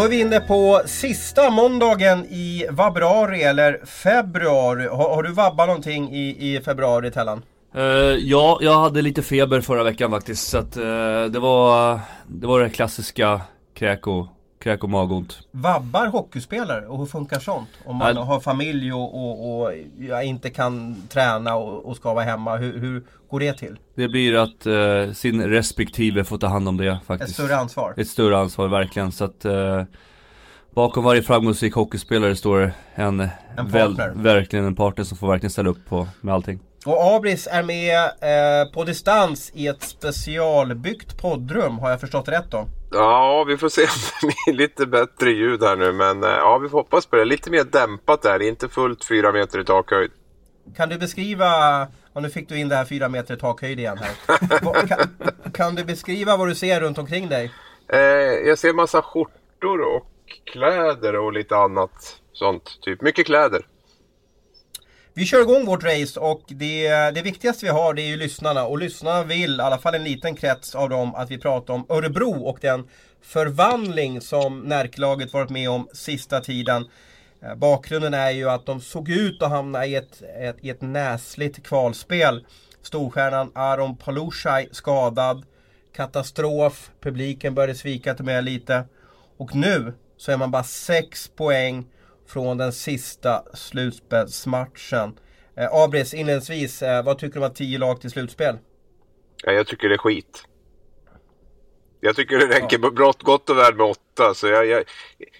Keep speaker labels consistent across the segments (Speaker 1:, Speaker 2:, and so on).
Speaker 1: Då är vi inne på sista måndagen i februari eller februari. Har, har du vabbat någonting i, i februari Tellan?
Speaker 2: Uh, ja, jag hade lite feber förra veckan faktiskt. Så att uh, det var det var det klassiska kräk och, kräk och magont.
Speaker 1: Vabbar hockeyspelare och hur funkar sånt? Om man uh, har familj och, och, och inte kan träna och, och ska vara hemma. Hur, hur går det till?
Speaker 2: Det blir att uh, sin respektive får ta hand om det faktiskt.
Speaker 1: Ett större ansvar?
Speaker 2: Ett större ansvar, verkligen. Så att Bakom varje framgångsrik hockeyspelare står en, en väl, verkligen en partner som får verkligen ställa upp på med allting.
Speaker 1: Och Abris är med eh, på distans i ett specialbyggt poddrum, har jag förstått rätt då?
Speaker 3: Ja, vi får se om det blir lite bättre ljud här nu. Men eh, ja, vi får hoppas på det. Lite mer dämpat där, inte fullt fyra meter i takhöjd.
Speaker 1: Kan du beskriva, och nu fick du in det här fyra meter i takhöjd igen här. kan, kan, du beskriva vad du ser runt omkring dig?
Speaker 3: Eh, jag ser massa skjortor och kläder och lite annat sånt. Typ mycket kläder.
Speaker 1: Vi kör igång vårt race och det, det viktigaste vi har det är ju lyssnarna. Och lyssnarna vill, i alla fall en liten krets av dem, att vi pratar om Örebro och den förvandling som Närklaget varit med om sista tiden. Eh, bakgrunden är ju att de såg ut att hamna i ett, ett, i ett näsligt kvalspel. Storstjärnan Aron Palushaj skadad. Katastrof. Publiken började svika till med lite. Och nu så är man bara 6 poäng från den sista slutspelsmatchen. Eh, Abris, inledningsvis, eh, vad tycker du om att 10 lag till slutspel?
Speaker 3: Ja, jag tycker det är skit. Jag tycker det räcker ja. brott, gott och väl med åtta. Så jag, jag,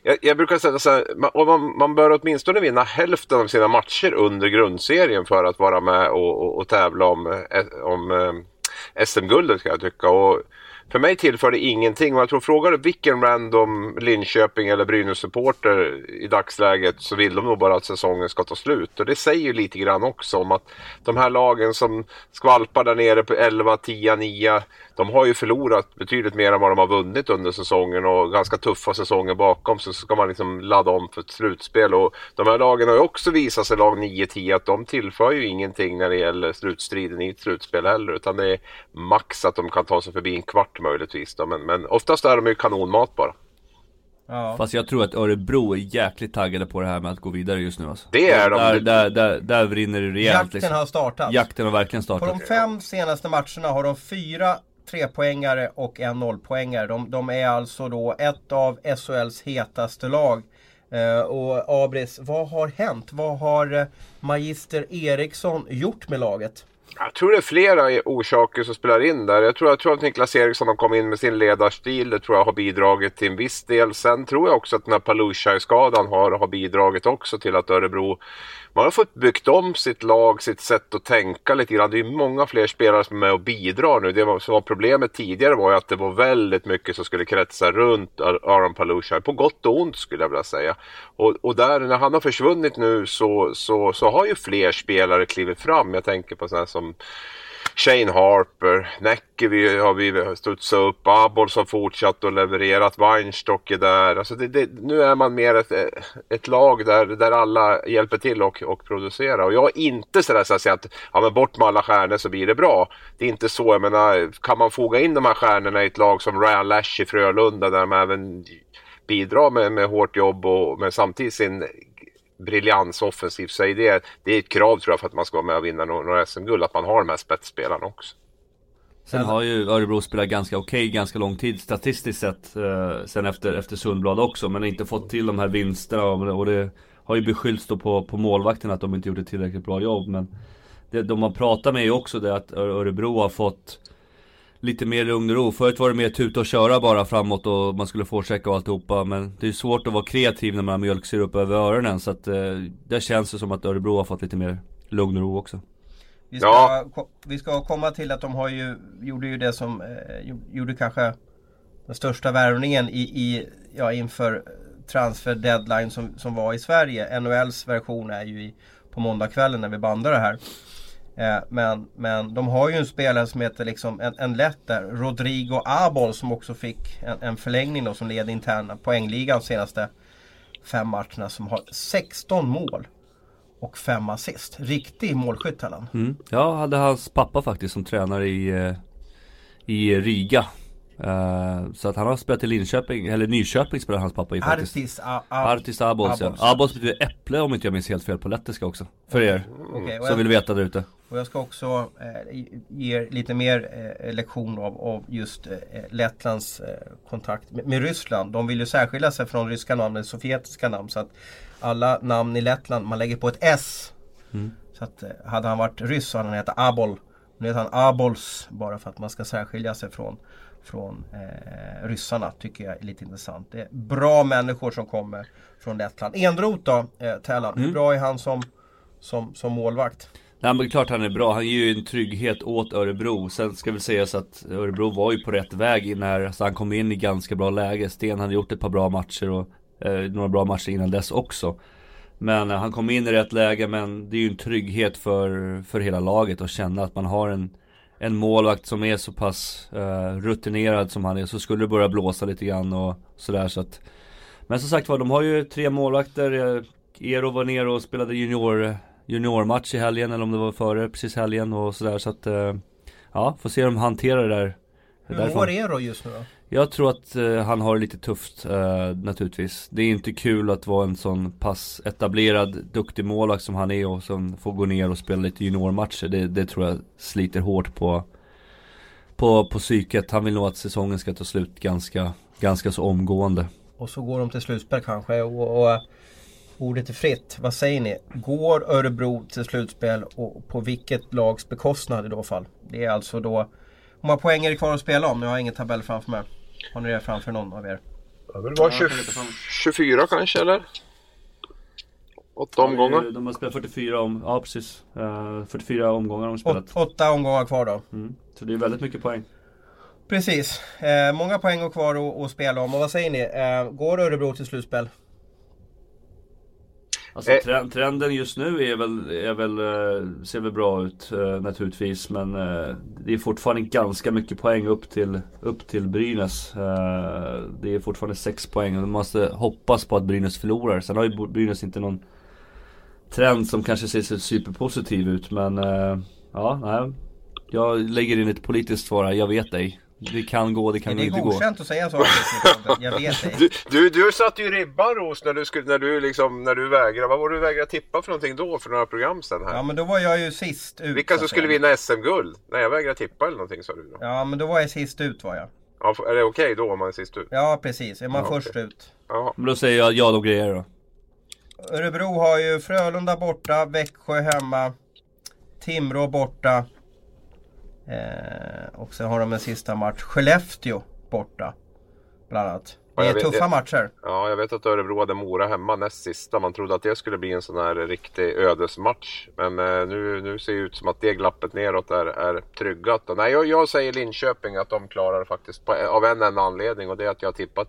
Speaker 3: jag, jag brukar säga så här, man, man bör åtminstone vinna hälften av sina matcher under grundserien för att vara med och, och, och tävla om, eh, om eh, SM-guldet ska jag tycka. Och för mig tillför det ingenting och jag tror frågar du vilken random Linköping eller Brynäs-supporter i dagsläget så vill de nog bara att säsongen ska ta slut. Och det säger ju lite grann också om att de här lagen som skvalpar där nere på 11, 10, 9 de har ju förlorat betydligt mer än vad de har vunnit under säsongen och ganska tuffa säsonger bakom så ska man liksom ladda om för ett slutspel. Och de här lagen har ju också visat sig, lag 9-10, att de tillför ju ingenting när det gäller slutstriden i ett slutspel heller. Utan det är max att de kan ta sig förbi en kvart möjligtvis. Då. Men, men oftast är de ju kanonmat bara.
Speaker 2: Ja. Fast jag tror att Örebro är jäkligt taggade på det här med att gå vidare just nu alltså.
Speaker 3: Det är
Speaker 2: de. Där, där, där, där brinner det rejält
Speaker 1: Jakten liksom. har startat.
Speaker 2: Jakten har verkligen startat.
Speaker 1: På de fem senaste matcherna har de fyra trepoängare och en nollpoängare. De, de är alltså då ett av SHLs hetaste lag. Eh, och Abris, vad har hänt? Vad har eh, Magister Eriksson gjort med laget?
Speaker 3: Jag tror det är flera orsaker som spelar in där. Jag tror, jag tror att Niklas Eriksson har kommit in med sin ledarstil. Det tror jag har bidragit till en viss del. Sen tror jag också att den här Palushaj-skadan har, har bidragit också till att Örebro man har fått byggt om sitt lag, sitt sätt att tänka lite grann. Det är många fler spelare som är med och bidrar nu. Det som var problemet tidigare var ju att det var väldigt mycket som skulle kretsa runt Aron Palusha. På gott och ont skulle jag vilja säga. Och, och där när han har försvunnit nu så, så, så har ju fler spelare klivit fram. Jag tänker på sådana som Shane Harper, Näckevi har vi studsat upp, Abols har fortsatt att leverera, Weinstock är där. Alltså det, det, nu är man mer ett, ett lag där, där alla hjälper till och, och producerar. Och jag är inte sådär så att säga att ja, men bort med alla stjärnor så blir det bra. Det är inte så. Jag menar, kan man foga in de här stjärnorna i ett lag som Ryan Lash i Frölunda där de även bidrar med, med hårt jobb och med samtidigt sin briljans offensivt. Så det, det är ett krav tror jag för att man ska vara med och vinna några SM-guld. Att man har de här spetsspelarna också.
Speaker 2: Sen har ju Örebro spelat ganska okej okay, ganska lång tid statistiskt sett. Eh, sen efter, efter Sundblad också. Men inte fått till de här vinsterna. Och det har ju beskyllts då på, på målvakten att de inte gjorde tillräckligt bra jobb. Men det, de man pratar med är ju också det att Örebro har fått lite mer lugn och ro. Förut var det mer tuta och köra bara framåt och man skulle forechecka och alltihopa. Men det är svårt att vara kreativ när man har mjölksyrup över öronen. Så att eh, det känns det som att Örebro har fått lite mer lugn och ro också.
Speaker 1: Vi ska, ja. vi ska komma till att de har ju, gjorde ju det som, eh, gjorde kanske den största värvningen i, i, ja, inför transfer deadline som, som var i Sverige. NHLs version är ju i, på måndagskvällen när vi bandar det här. Eh, men, men de har ju en spelare som heter liksom en, en lätt där, Rodrigo Abol som också fick en, en förlängning då som leder interna poängligan senaste fem matcherna som har 16 mål och fem assist. Riktig målskytt
Speaker 2: mm. Jag hade hans pappa faktiskt som tränare i, eh, i Riga. Uh, så att han har spelat i Linköping, eller Nyköping spelar hans pappa i faktiskt
Speaker 1: Artis, a,
Speaker 2: a, Artis Abols, ja. Abols betyder äpple om inte jag minns helt fel på lettiska också För er okay, som jag, vill veta där ute
Speaker 1: Och jag ska också eh, ge lite mer eh, lektion av, av just eh, Lettlands eh, kontakt med, med, Ryssland De vill ju särskilja sig från ryska namn, eller sovjetiska namn så att Alla namn i Lettland, man lägger på ett S mm. Så att eh, hade han varit ryss så hade han hetat Abol Nu heter han Abols bara för att man ska särskilja sig från från eh, ryssarna tycker jag är lite intressant. Det är bra människor som kommer från Lettland. Enroth då, eh, Tellan, mm. hur bra är han som, som, som målvakt?
Speaker 2: Nej men klart han är bra, han ger ju en trygghet åt Örebro. Sen ska väl sägas att Örebro var ju på rätt väg när Så han kom in i ganska bra läge. Sten hade gjort ett par bra matcher och eh, några bra matcher innan dess också. Men eh, han kom in i rätt läge men det är ju en trygghet för, för hela laget att känna att man har en en målvakt som är så pass eh, rutinerad som han är så skulle det börja blåsa lite grann och sådär så att Men som sagt var, de har ju tre målvakter eh, Eero var nere och spelade junior Juniormatch i helgen eller om det var före precis helgen och sådär så att uh, Ja, får se hur de hanterar det där
Speaker 1: Hur mår Eero just nu då?
Speaker 2: Jag tror att uh, han har det lite tufft uh, naturligtvis. Det är inte kul att vara en sån pass etablerad, duktig målvakt som han är och som får gå ner och spela lite juniormatcher. Det, det tror jag sliter hårt på, på, på psyket. Han vill nog att säsongen ska ta slut ganska, ganska så omgående.
Speaker 1: Och så går de till slutspel kanske och, och ordet är fritt. Vad säger ni? Går Örebro till slutspel och på vilket lags bekostnad i då fall? Det är alltså då hur många poäng är det kvar att spela om? Nu har jag ingen tabell framför mig. Har ni det framför någon av er?
Speaker 3: Det väl vara 24 kanske eller? Åtta omgångar?
Speaker 2: De har spelat 44 om, ja precis. Uh, eh, 44 omgångar har de spelat.
Speaker 1: Åt, åtta omgångar kvar då.
Speaker 2: Mm. Så det är väldigt mycket poäng.
Speaker 1: Precis. Eh, många poäng kvar att, spela om. Och vad säger ni? Eh, går Örebro till slutspel?
Speaker 2: Alltså eh. trenden just nu är väl, är väl, eh, ser väl bra ut eh, naturligtvis. Men det är fortfarande ganska mycket poäng upp till, upp till Brynäs. Det är fortfarande 6 poäng och man måste hoppas på att Brynäs förlorar. Sen har ju Brynäs inte någon trend som kanske ser så superpositiv ut. Men ja, nej. Jag lägger in ett politiskt svar här, jag vet ej. Det kan gå, det kan
Speaker 1: det
Speaker 2: inte gå.
Speaker 1: Det är godkänt att säga så. Jag vet det.
Speaker 3: Du, du, du satte ju ribban Ros när du, skulle, när du, liksom, när du vägrade. Vad var du vägrade tippa för någonting då för några program sen här?
Speaker 1: Ja men då var jag ju sist ut.
Speaker 3: Vilka som skulle vinna SM-guld? Nej jag vägrade tippa eller någonting sa du då.
Speaker 1: Ja men då var jag sist ut var jag.
Speaker 3: Ja, är det okej okay då om man är sist ut?
Speaker 1: Ja precis, är man ja, först okay. ut.
Speaker 2: Jaha. Men då säger jag ja de grejer då.
Speaker 1: Örebro har ju Frölunda borta, Växjö hemma, Timrå borta. Eh, och sen har de en sista match, Skellefteå borta. Bland annat. Det är tuffa
Speaker 3: vet,
Speaker 1: matcher.
Speaker 3: Ja, jag vet att Örebro hade Mora hemma näst sista. Man trodde att det skulle bli en sån här riktig ödesmatch. Men eh, nu, nu ser det ut som att det glappet neråt är, är tryggat. nej, jag, jag, säger Linköping att de klarar faktiskt på, av en enda anledning och det är att jag har tippat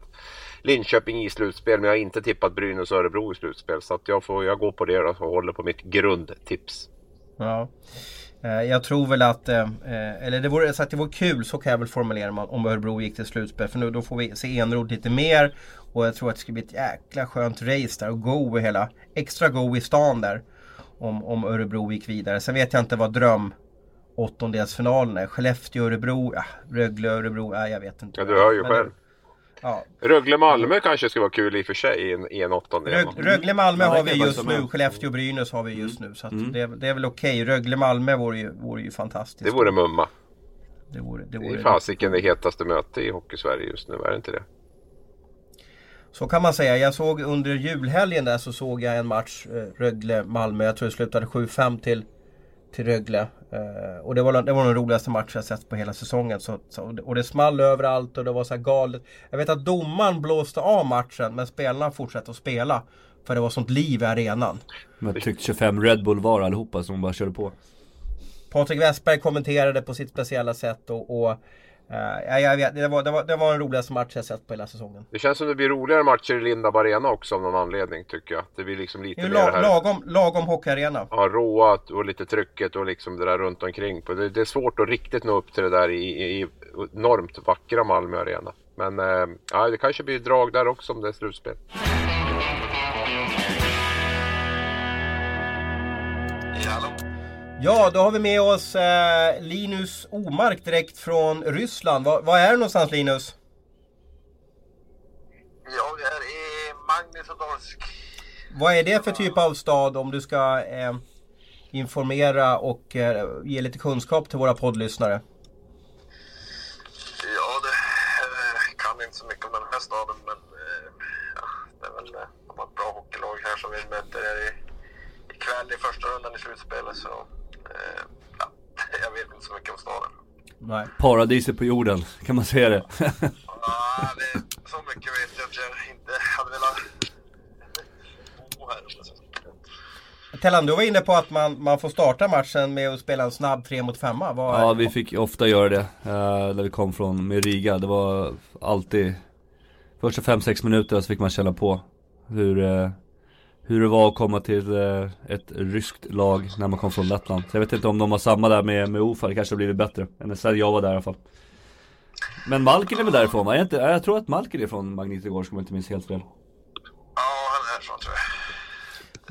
Speaker 3: Linköping i slutspel men jag har inte tippat Brynäs och Örebro i slutspel. Så att jag, får, jag går på det och håller på mitt grundtips.
Speaker 1: Ja. Eh, jag tror väl att, eh, eh, eller det vore, så att det vore kul, så kan jag väl formulera om Örebro gick till slutspel. För nu då får vi se Enroth lite mer. Och jag tror att det skulle bli ett jäkla skönt race där och go i hela, extra go i stan där. Om, om Örebro gick vidare. Sen vet jag inte vad dröm åttondelsfinalen är. Skellefteå-Örebro, ja, Rögle-Örebro, ja, jag vet inte.
Speaker 3: Ja, du hör ju själv. Ja. Rögle-Malmö kanske skulle vara kul i och för sig i en, i en åttondel.
Speaker 1: Rög, Rögle-Malmö har vi just nu, Skellefteå-Brynäs har vi just nu. Så mm. det, det, är väl okej. Okay. Rögle-Malmö vore ju, vore ju fantastiskt.
Speaker 3: Det vore mumma.
Speaker 1: Det vore, det
Speaker 3: vore det är fasiken det hetaste mötet i Hockey-Sverige just nu, är det inte det?
Speaker 1: Så kan man säga. Jag såg under julhelgen där så såg jag en match, eh, Rögle-Malmö. Jag tror det slutade 7-5 till till Rögle. Uh, och det var, det var den roligaste matchen jag sett på hela säsongen. Så, så, och det small överallt och det var så här galet. Jag vet att domaren blåste av matchen men spelarna fortsatte att spela. För det var sånt liv i arenan.
Speaker 2: Men tyckte 25 Red Bull var allihopa som bara körde på.
Speaker 1: Patrik Westberg kommenterade på sitt speciella sätt och, och Uh, jag vet, det, var, det, var, det var den roligaste match jag sett på hela säsongen.
Speaker 3: Det känns som det blir roligare matcher i Lindab Arena också av någon anledning tycker jag. Det blir liksom lite
Speaker 1: mer
Speaker 3: la, här...
Speaker 1: lagom, lagom hockeyarena.
Speaker 3: Ja, råa och lite trycket och liksom det där runt omkring. Det, det är svårt att riktigt nå upp till det där i, i, i enormt vackra Malmö Arena. Men uh, ja, det kanske blir drag där också om det är slutspel.
Speaker 1: Ja, då har vi med oss eh, Linus Omark direkt från Ryssland. Var, var är du någonstans Linus?
Speaker 4: Jag är i Magnitogorsk.
Speaker 1: Vad är det för typ av stad om du ska eh, informera och eh, ge lite kunskap till våra poddlyssnare?
Speaker 4: Ja, det eh, kan inte så mycket om den här staden, men eh, ja, det är väl, eh, de har ett bra hockeylag här som vi möter här i, ikväll i första rundan i slutspelet. Så, eh, ja, jag vet inte så mycket om staden.
Speaker 1: Nej.
Speaker 2: Paradiset på jorden, kan man säga det?
Speaker 4: Ja, det, så mycket vet jag att jag inte hade velat bo här.
Speaker 1: Tellan, du var inne på att man, man får starta matchen med att spela en snabb 3 mot 5
Speaker 2: Ja, vi fick ofta göra det eh, när vi kom från med Riga. Det var alltid Första 5-6 minuter så fick man känna på hur, eh, hur det var att komma till eh, ett ryskt lag när man kom från Lettland. Så jag vet inte om de har samma där med, med OFA, det kanske har blivit bättre. Än sen jag var där i alla fall. Men Malkin är väl därifrån va? Jag, inte, jag tror att Malkin är från Magnitogorsk om jag inte minns helt fel.
Speaker 4: Ja, han är härifrån tror jag.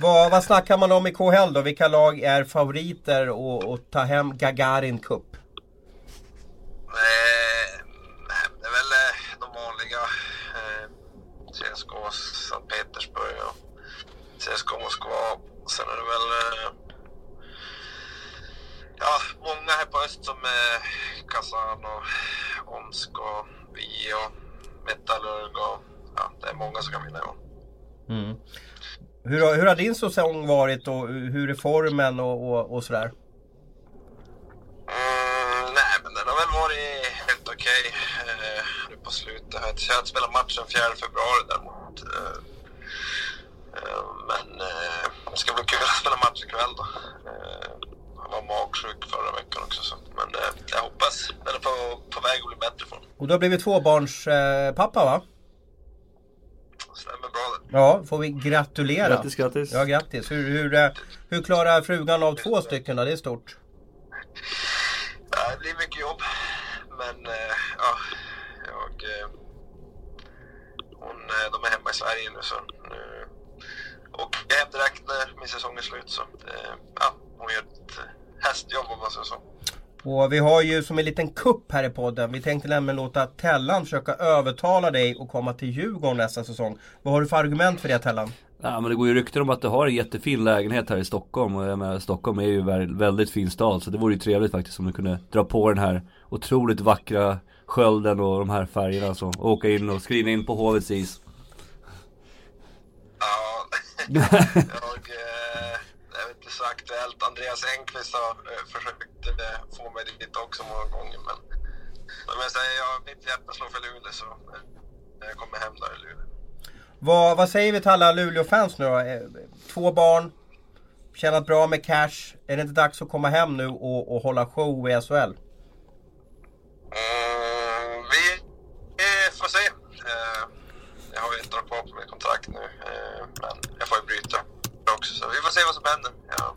Speaker 1: Vad, vad snackar man om i KHL då? Vilka lag är favoriter att ta hem Gagarin Cup?
Speaker 4: Eh, det är väl eh, de vanliga. Eh, CSKA Sankt Petersburg och CSKA Moskva. Sen är det väl eh, ja, många här på öst som eh, Kazan och Omsk och Vi och Metallurg och ja, det är många som kan vinna i år.
Speaker 1: Mm. Hur, har, hur har din säsong varit och hur är formen och, och, och sådär?
Speaker 4: Mm, nej, men den har väl varit helt okej eh, nu på slutet. jag har spelat matchen 4 februari däremot. Eh, men eh, det ska bli kul att spela match ikväll då. Eh, jag var magsjuk förra veckan också. Så. Men eh, jag hoppas den är på, på väg att bli bättre för honom.
Speaker 1: Och du har blivit tvåbarnspappa eh, pappa, va?
Speaker 4: Stämmer bra det.
Speaker 1: Ja, får vi gratulera.
Speaker 2: Grattis, grattis.
Speaker 1: Ja, grattis. Hur, hur, eh, hur klarar frugan av två stycken då? Det är stort.
Speaker 4: Ja, det blir mycket jobb. Men eh, ja, jag... Eh, hon, de är hemma i Sverige nu så nu åker jag hem direkt när min säsong är slut. Så eh, ja, hon gör ett eh, hästjobb om man säger så.
Speaker 1: Och vi har ju som en liten kupp här i podden. Vi tänkte nämligen låta Tellan försöka övertala dig att komma till Djurgården nästa säsong. Vad har du för argument för det Tellan?
Speaker 2: Ja, men det går ju rykten om att du har en jättefin lägenhet här i Stockholm och jag menar, Stockholm är ju en väldigt fin stad så det vore ju trevligt faktiskt om du kunde dra på den här otroligt vackra skölden och de här färgerna så och åka in och skriva in på Hovets is.
Speaker 4: Ja, jag, eh, jag vet inte så aktuellt. Andreas Engqvist har eh, försökt eh, få mig dit också många gånger. Men, men säger, jag, mitt hjärta slår för Luleå så eh, jag kommer hem där i Luleå.
Speaker 1: Vad, vad säger vi till alla Luleå-fans nu då? Två barn, tjänat bra med cash. Är det inte dags att komma hem nu och, och hålla show i SHL?
Speaker 4: Mm, vi eh, får se. Jag har ju år kvar på mitt kontrakt nu, Så vi får se vad som händer. Ja.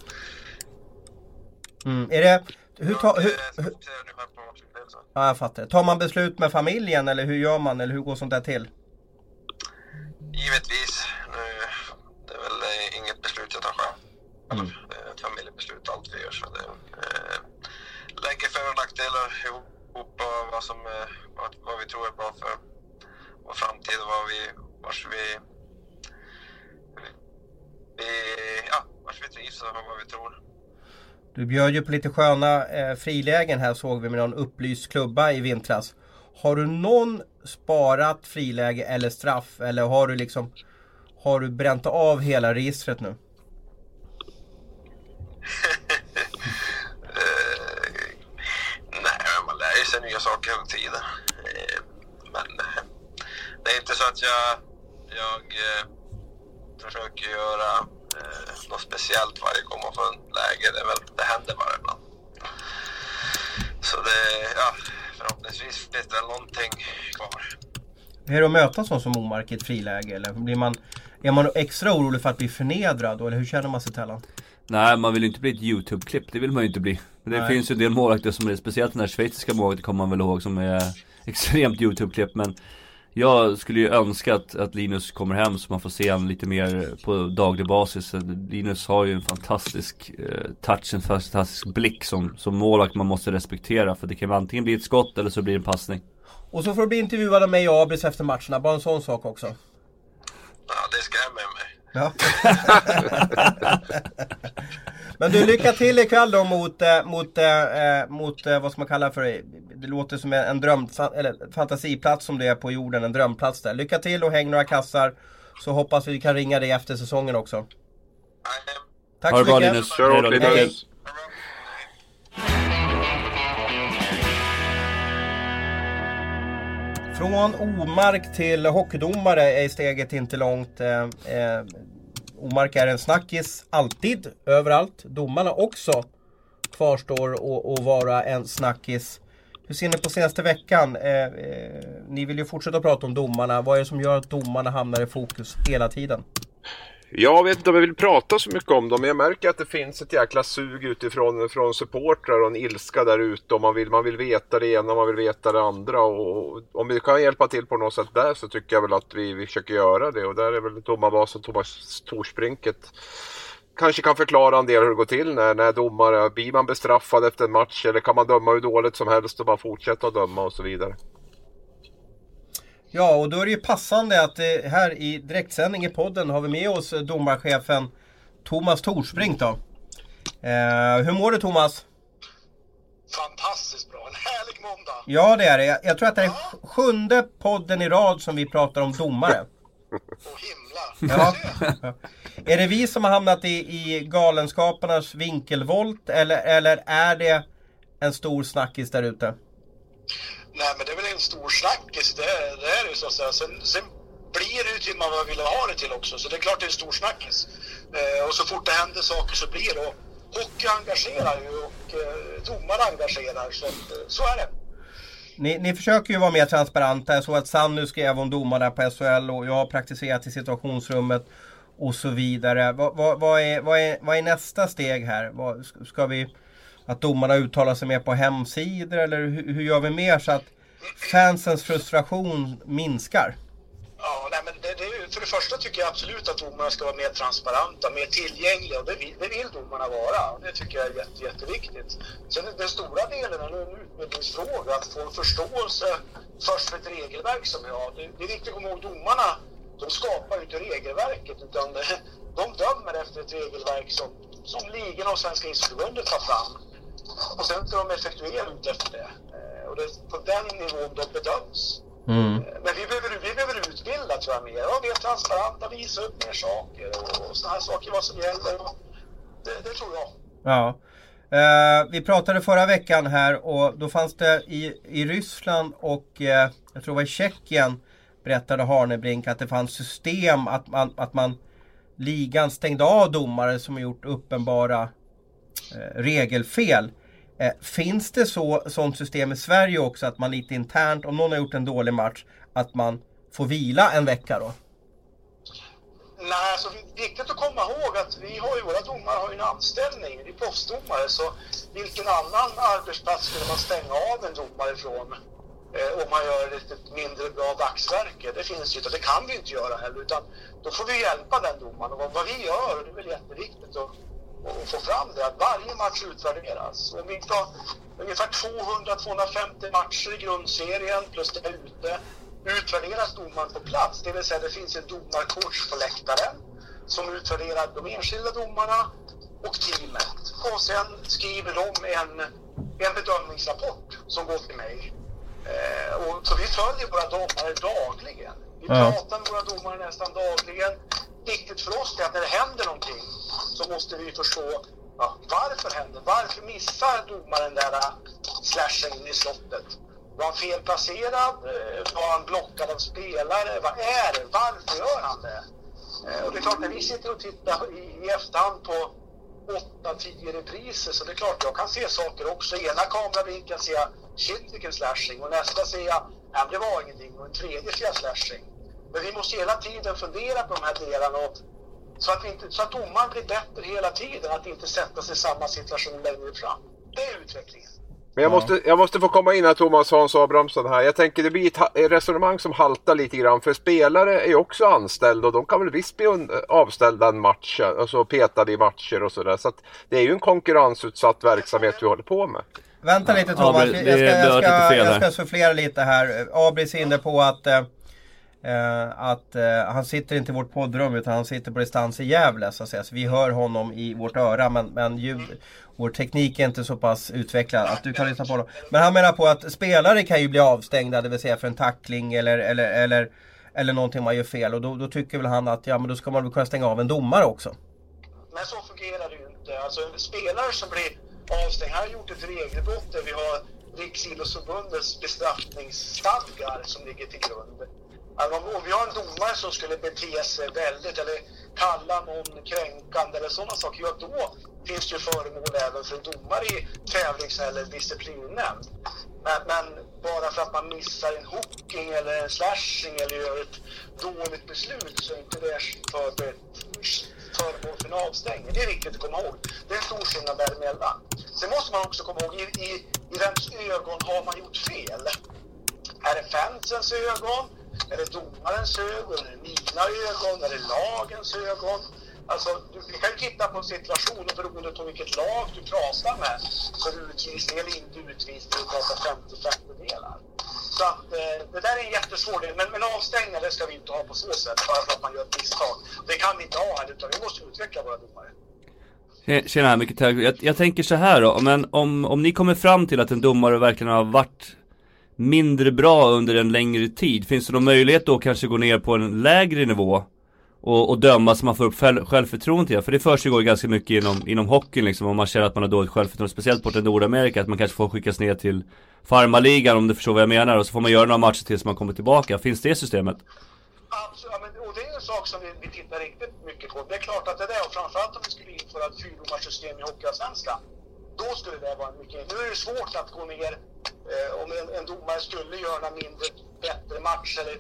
Speaker 1: Mm. Är det... Hur ta, hur, hur, ja, jag fattar. Tar man beslut med familjen eller hur gör man? Eller hur går sånt där till?
Speaker 4: Givetvis. Nu, det är väl eh, inget beslut jag tar själv.
Speaker 1: Mm.
Speaker 4: Det är ett familjebeslut allt vi gör. Så det, eh, lägger för och nackdelar ihop och vad, som, eh, vad, vad vi tror är bra för vår framtid och vad vi, vars vi, vi, ja, vars vi trivs och vad vi tror.
Speaker 1: Du bjöd ju på lite sköna eh, frilägen här såg vi med någon upplyst klubba i vintras. Har du någon sparat friläge eller straff eller har du liksom Har du bränt av hela registret nu?
Speaker 4: Eh, nej, men man lär ju sig nya saker hela tiden. Eh, men eh, det är inte så att jag, jag försöker göra något speciellt varje gång man får en läge. Det, är väl, det händer bara ibland. Så det, ja, förhoppningsvis finns det någonting kvar.
Speaker 1: Hur är det att möta sån som Omark i ett friläge? Eller blir man, är man extra orolig för att bli förnedrad? då, Eller hur känner man sig Tellan?
Speaker 2: Nej, man vill ju inte bli ett YouTube-klipp, det vill man ju inte bli. Men det
Speaker 1: Nej.
Speaker 2: finns ju en del målvakter som är, speciellt den här schweiziska målvakten kommer man väl ihåg som är extremt YouTube-klipp men jag skulle ju önska att, att Linus kommer hem så man får se honom lite mer på daglig basis. Linus har ju en fantastisk eh, touch, en fantastisk blick som, som målvakt man måste respektera. För det kan antingen bli ett skott eller så blir det en passning.
Speaker 1: Och så får du bli intervjuad av mig och Abris efter matcherna, bara en sån sak också.
Speaker 4: Ja, det skrämmer mig.
Speaker 1: Ja. Men du, lycka till ikväll då mot, eh, mot, eh, mot eh, vad ska man kalla för det? låter som en dröm, eller fantasiplats som det är på jorden, en drömplats där. Lycka till och häng några kassar. Så hoppas vi kan ringa dig efter säsongen också. Tack
Speaker 2: Ha
Speaker 1: så
Speaker 2: det bra
Speaker 1: mycket.
Speaker 2: Linus.
Speaker 3: Kör hårt
Speaker 1: Hej.
Speaker 3: Linus.
Speaker 1: Från omark till hockeydomare är steget inte långt. Eh, eh, omark är en snackis alltid, överallt. Domarna också kvarstår och, och vara en snackis. Hur ser ni på senaste veckan? Eh, eh, ni vill ju fortsätta prata om domarna. Vad är det som gör att domarna hamnar i fokus hela tiden?
Speaker 3: Jag vet inte om jag vill prata så mycket om dem, men jag märker att det finns ett jäkla sug utifrån från supportrar och en ilska där ute. Och man vill, man vill veta det ena, man vill veta det andra. Och om vi kan hjälpa till på något sätt där så tycker jag väl att vi, vi försöker göra det. Och där är väl domarbasen Thomas Torsbrinket kanske kan förklara en del hur det går till när, när domare, blir man bestraffad efter en match eller kan man döma hur dåligt som helst och bara fortsätta att döma och så vidare.
Speaker 1: Ja, och då är det ju passande att eh, här i direktsändning i podden har vi med oss eh, domarchefen Thomas Torsbrink då. Eh, hur mår du Thomas?
Speaker 5: Fantastiskt bra, en härlig måndag.
Speaker 1: Ja det är det. Jag, jag tror att det är sj- sjunde podden i rad som vi pratar om domare.
Speaker 5: Och
Speaker 1: Ja. Är det vi som har hamnat i, i galenskaparnas vinkelvolt eller, eller är det en stor snackis där ute?
Speaker 5: Nej men det är väl en stor snackis, det, är- det är det ju så att säga. Sen, sen blir det ju till vad man vill ha det till också, så det är klart det är en stor snackis. Eh, och så fort det händer saker så blir det. Och hockey engagerar ju och eh, domare engagerar, så, eh, så är det.
Speaker 1: Ni, ni försöker ju vara mer transparenta. Jag såg att Sannu skrev om domarna på SHL och jag har praktiserat i situationsrummet och så vidare. Vad, vad, vad, är, vad, är, vad är nästa steg här? Vad, ska vi att domarna uttalar sig mer på hemsidor eller hur, hur gör vi mer så att fansens frustration minskar?
Speaker 5: Det, är för det första tycker jag absolut att domarna ska vara mer transparenta, mer tillgängliga och det vill, det vill domarna vara. Och det tycker jag är jätte, jätteviktigt. Sen den stora delen är en utbildningsfråga, att få en förståelse först för ett regelverk som vi har. Det, det är viktigt att komma ihåg domarna, de skapar ju inte regelverket utan det, de dömer efter ett regelverk som, som ligorna och Svenska isförbundet tar fram. Och sen ska de effektuera ut efter det. Eh, och det är på den nivån de bedöms. Men vi behöver, vi behöver utbilda tror jag mer. Ja, mer transparenta, visa upp mer saker och, och sådana här saker, vad som gäller. Det, det tror jag.
Speaker 1: Ja. Eh, vi pratade förra veckan här och då fanns det i, i Ryssland och eh, jag tror det var i Tjeckien berättade Harnebrink att det fanns system att man, att man ligan stängde av domare som gjort uppenbara eh, regelfel. Eh, finns det så, sånt system i Sverige också att man lite internt, om någon har gjort en dålig match, att man får vila en vecka då?
Speaker 5: Nej, alltså viktigt att komma ihåg att vi har ju, våra domare har ju en anställning, vi är proffsdomare, så vilken annan arbetsplats skulle man stänga av en domare ifrån eh, om man gör ett, ett mindre bra dagsverke? Det finns ju inte, det kan vi inte göra heller, utan då får vi hjälpa den domaren. Och vad, vad vi gör, och det är väl jätteviktigt Och, att få fram det, att varje match utvärderas. Om vi tar ungefär 200-250 matcher i grundserien plus det ute, utvärderas domaren på plats, det vill säga det finns en domarcoach på läktaren som utvärderar de enskilda domarna och teamet. Och sen skriver de en, en bedömningsrapport som går till mig. Eh, och, så vi följer våra domare dagligen. Vi pratar med våra domare nästan dagligen. Viktigt för oss är att när det händer någonting så måste vi förstå ja, varför händer Varför missar domaren den där äh, slashen in i slottet? Var han felplacerad? Äh, var han blockad av spelare? Vad är det? Varför gör han det? Äh, och det är klart, när vi sitter och tittar i, i efterhand på 8-10 repriser så det är klart, jag kan se saker också. I ena kameravinkeln ser jag shit vilken slashing och nästa ser jag nej, det var ingenting och en tredje ser jag slashing. Men vi måste hela tiden fundera på de här delarna och, så, att inte, så att domaren blir bättre hela tiden, att inte sätta sig i samma situation längre fram. Det är utvecklingen.
Speaker 3: Men jag,
Speaker 1: Ja.
Speaker 3: måste, jag måste få komma in här Thomas Hans Abrahamsson här. Jag tänker det blir ett, resonemang som haltar lite grann. För spelare är ju också anställda och de kan väl visst bli avställda en match. Alltså petade i matcher och sådär. Så att det är ju en konkurrensutsatt verksamhet vi håller på med.
Speaker 1: Vänta lite Thomas, jag ska, jag ska,
Speaker 2: lite fel
Speaker 1: jag
Speaker 2: här.
Speaker 1: ska sufflera lite här. Abris är inne på att, eh, att eh, han sitter inte i vårt poddrum utan han sitter på distans i Gävle så att säga. Så vi hör honom i vårt öra men, men ljud, vår teknik är inte så pass utvecklad att du kan lyssna på honom. Men han menar på att spelare kan ju bli avstängda, det vill säga för en tackling eller, eller, eller, eller någonting man gör fel. Och då, då tycker väl han att ja men då ska man väl kunna stänga av en domare också.
Speaker 5: Men så fungerar det ju inte. Alltså en spelare som blir avstängd, här har gjort ett regelbrott där vi har Riksidrottsförbundets bestraffningsstadgar som ligger till grund. Alltså om, om vi har en domare som skulle bete sig väldigt eller kalla någon kränkande eller sådana saker, ja då finns det ju föremål även för en domare i tävlings eller disciplinnämnd. Men, men bara för att man missar en hooking eller en slashing eller gör ett dåligt beslut så är inte det för föremål för en avstängning. Det är viktigt att komma ihåg. Det är en stor skillnad däremellan. Sen måste man också komma ihåg, i, i, i vems ögon har man gjort fel? Är det fansens ögon? Är det domarens ögon? Är det mina ögon? Är det lagens ögon? Alltså, du, vi kan ju titta på en situation och beroende på vilket lag du pratar med för utvisning eller inte utvisning Du pratar 50-50 delar. Så att eh, det där är en jättesvår del. Men, men avstängningar det ska vi inte ha på så sätt bara för att man gör ett misstag. Det kan vi inte ha här utan vi måste utveckla våra domare.
Speaker 2: Tjena mycket tack. Jag, jag tänker så här då, men om, om ni kommer fram till att en domare verkligen har varit mindre bra under en längre tid, finns det någon möjlighet då att kanske gå ner på en lägre nivå? Och, och döma så man får upp själv, självförtroende igen? För det försiggår ju ganska mycket inom, inom hockeyn liksom, om man känner att man har dåligt självförtroende, speciellt borta i Nordamerika, att man kanske får skickas ner till farmarligan om du förstår vad jag menar, och så får man göra några matcher tills man kommer tillbaka. Finns det systemet?
Speaker 5: Absolut, ja, men, och det är en sak som vi, vi tittar riktigt mycket på. Det är klart att det där, och framförallt om vi skulle införa ett fyrdomarsystem i Hockeyallsvenskan, då skulle det vara mycket... Nu är det svårt att gå ner om en, en domare skulle göra mindre bättre match eller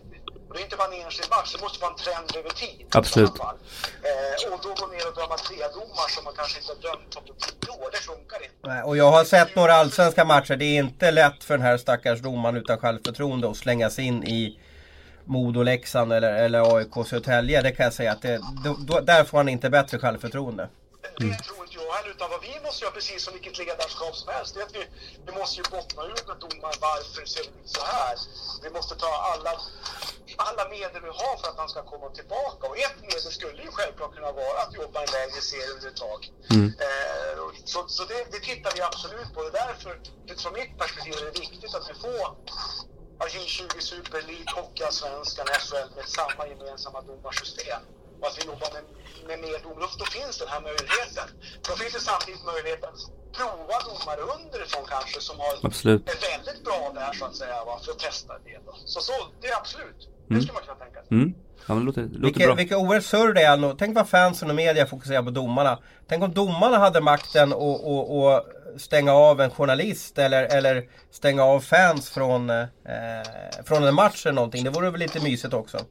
Speaker 5: och det är inte bara en enskild match, det måste vara en trend över tid.
Speaker 2: Absolut.
Speaker 5: Eh, och då gå ner och döma tre domar som man kanske inte har dömt på tio år, det funkar inte.
Speaker 1: Nej, Och jag har sett några allsvenska matcher. Det är inte lätt för den här stackars domaren utan självförtroende att slänga sig in i Modo, Leksand eller, eller AIK Södertälje. Det kan jag säga att det, då, då, där får han inte bättre självförtroende.
Speaker 5: Det tror heller, utan vad vi måste göra precis som vilket ledarskap som helst, det är att vi, vi måste ju bottna ut med domaren varför ser det ut så här. Vi måste ta alla, alla medel vi har för att han ska komma tillbaka. Och ett medel skulle ju självklart kunna vara att jobba en lägre serie under ett tag. Eh, och så så det, det tittar vi absolut på. Och därför, utifrån mitt perspektiv, är det viktigt att vi får ja, J20 Super League, Hockeyallsvenskan, SHL med samma gemensamma domarsystem hoppas att vi jobbar med, med mer dom. Då, finns den här möjligheten. Då finns det samtidigt möjligheten prova domare underifrån kanske som har
Speaker 2: Absolut.
Speaker 5: är väldigt bra där så att säga va, för att testa det. Då. Så, så det är absolut. Det skulle man kunna tänka sig.
Speaker 2: Mm. Ja men det låter, låter
Speaker 1: Vilka,
Speaker 2: bra.
Speaker 1: vilka oerhört surr det är. Tänk vad fansen och media fokuserar på domarna. Tänk om domarna hade makten att och, och stänga av en journalist eller, eller stänga av fans från, eh, från en match eller någonting. Det vore väl lite mysigt också.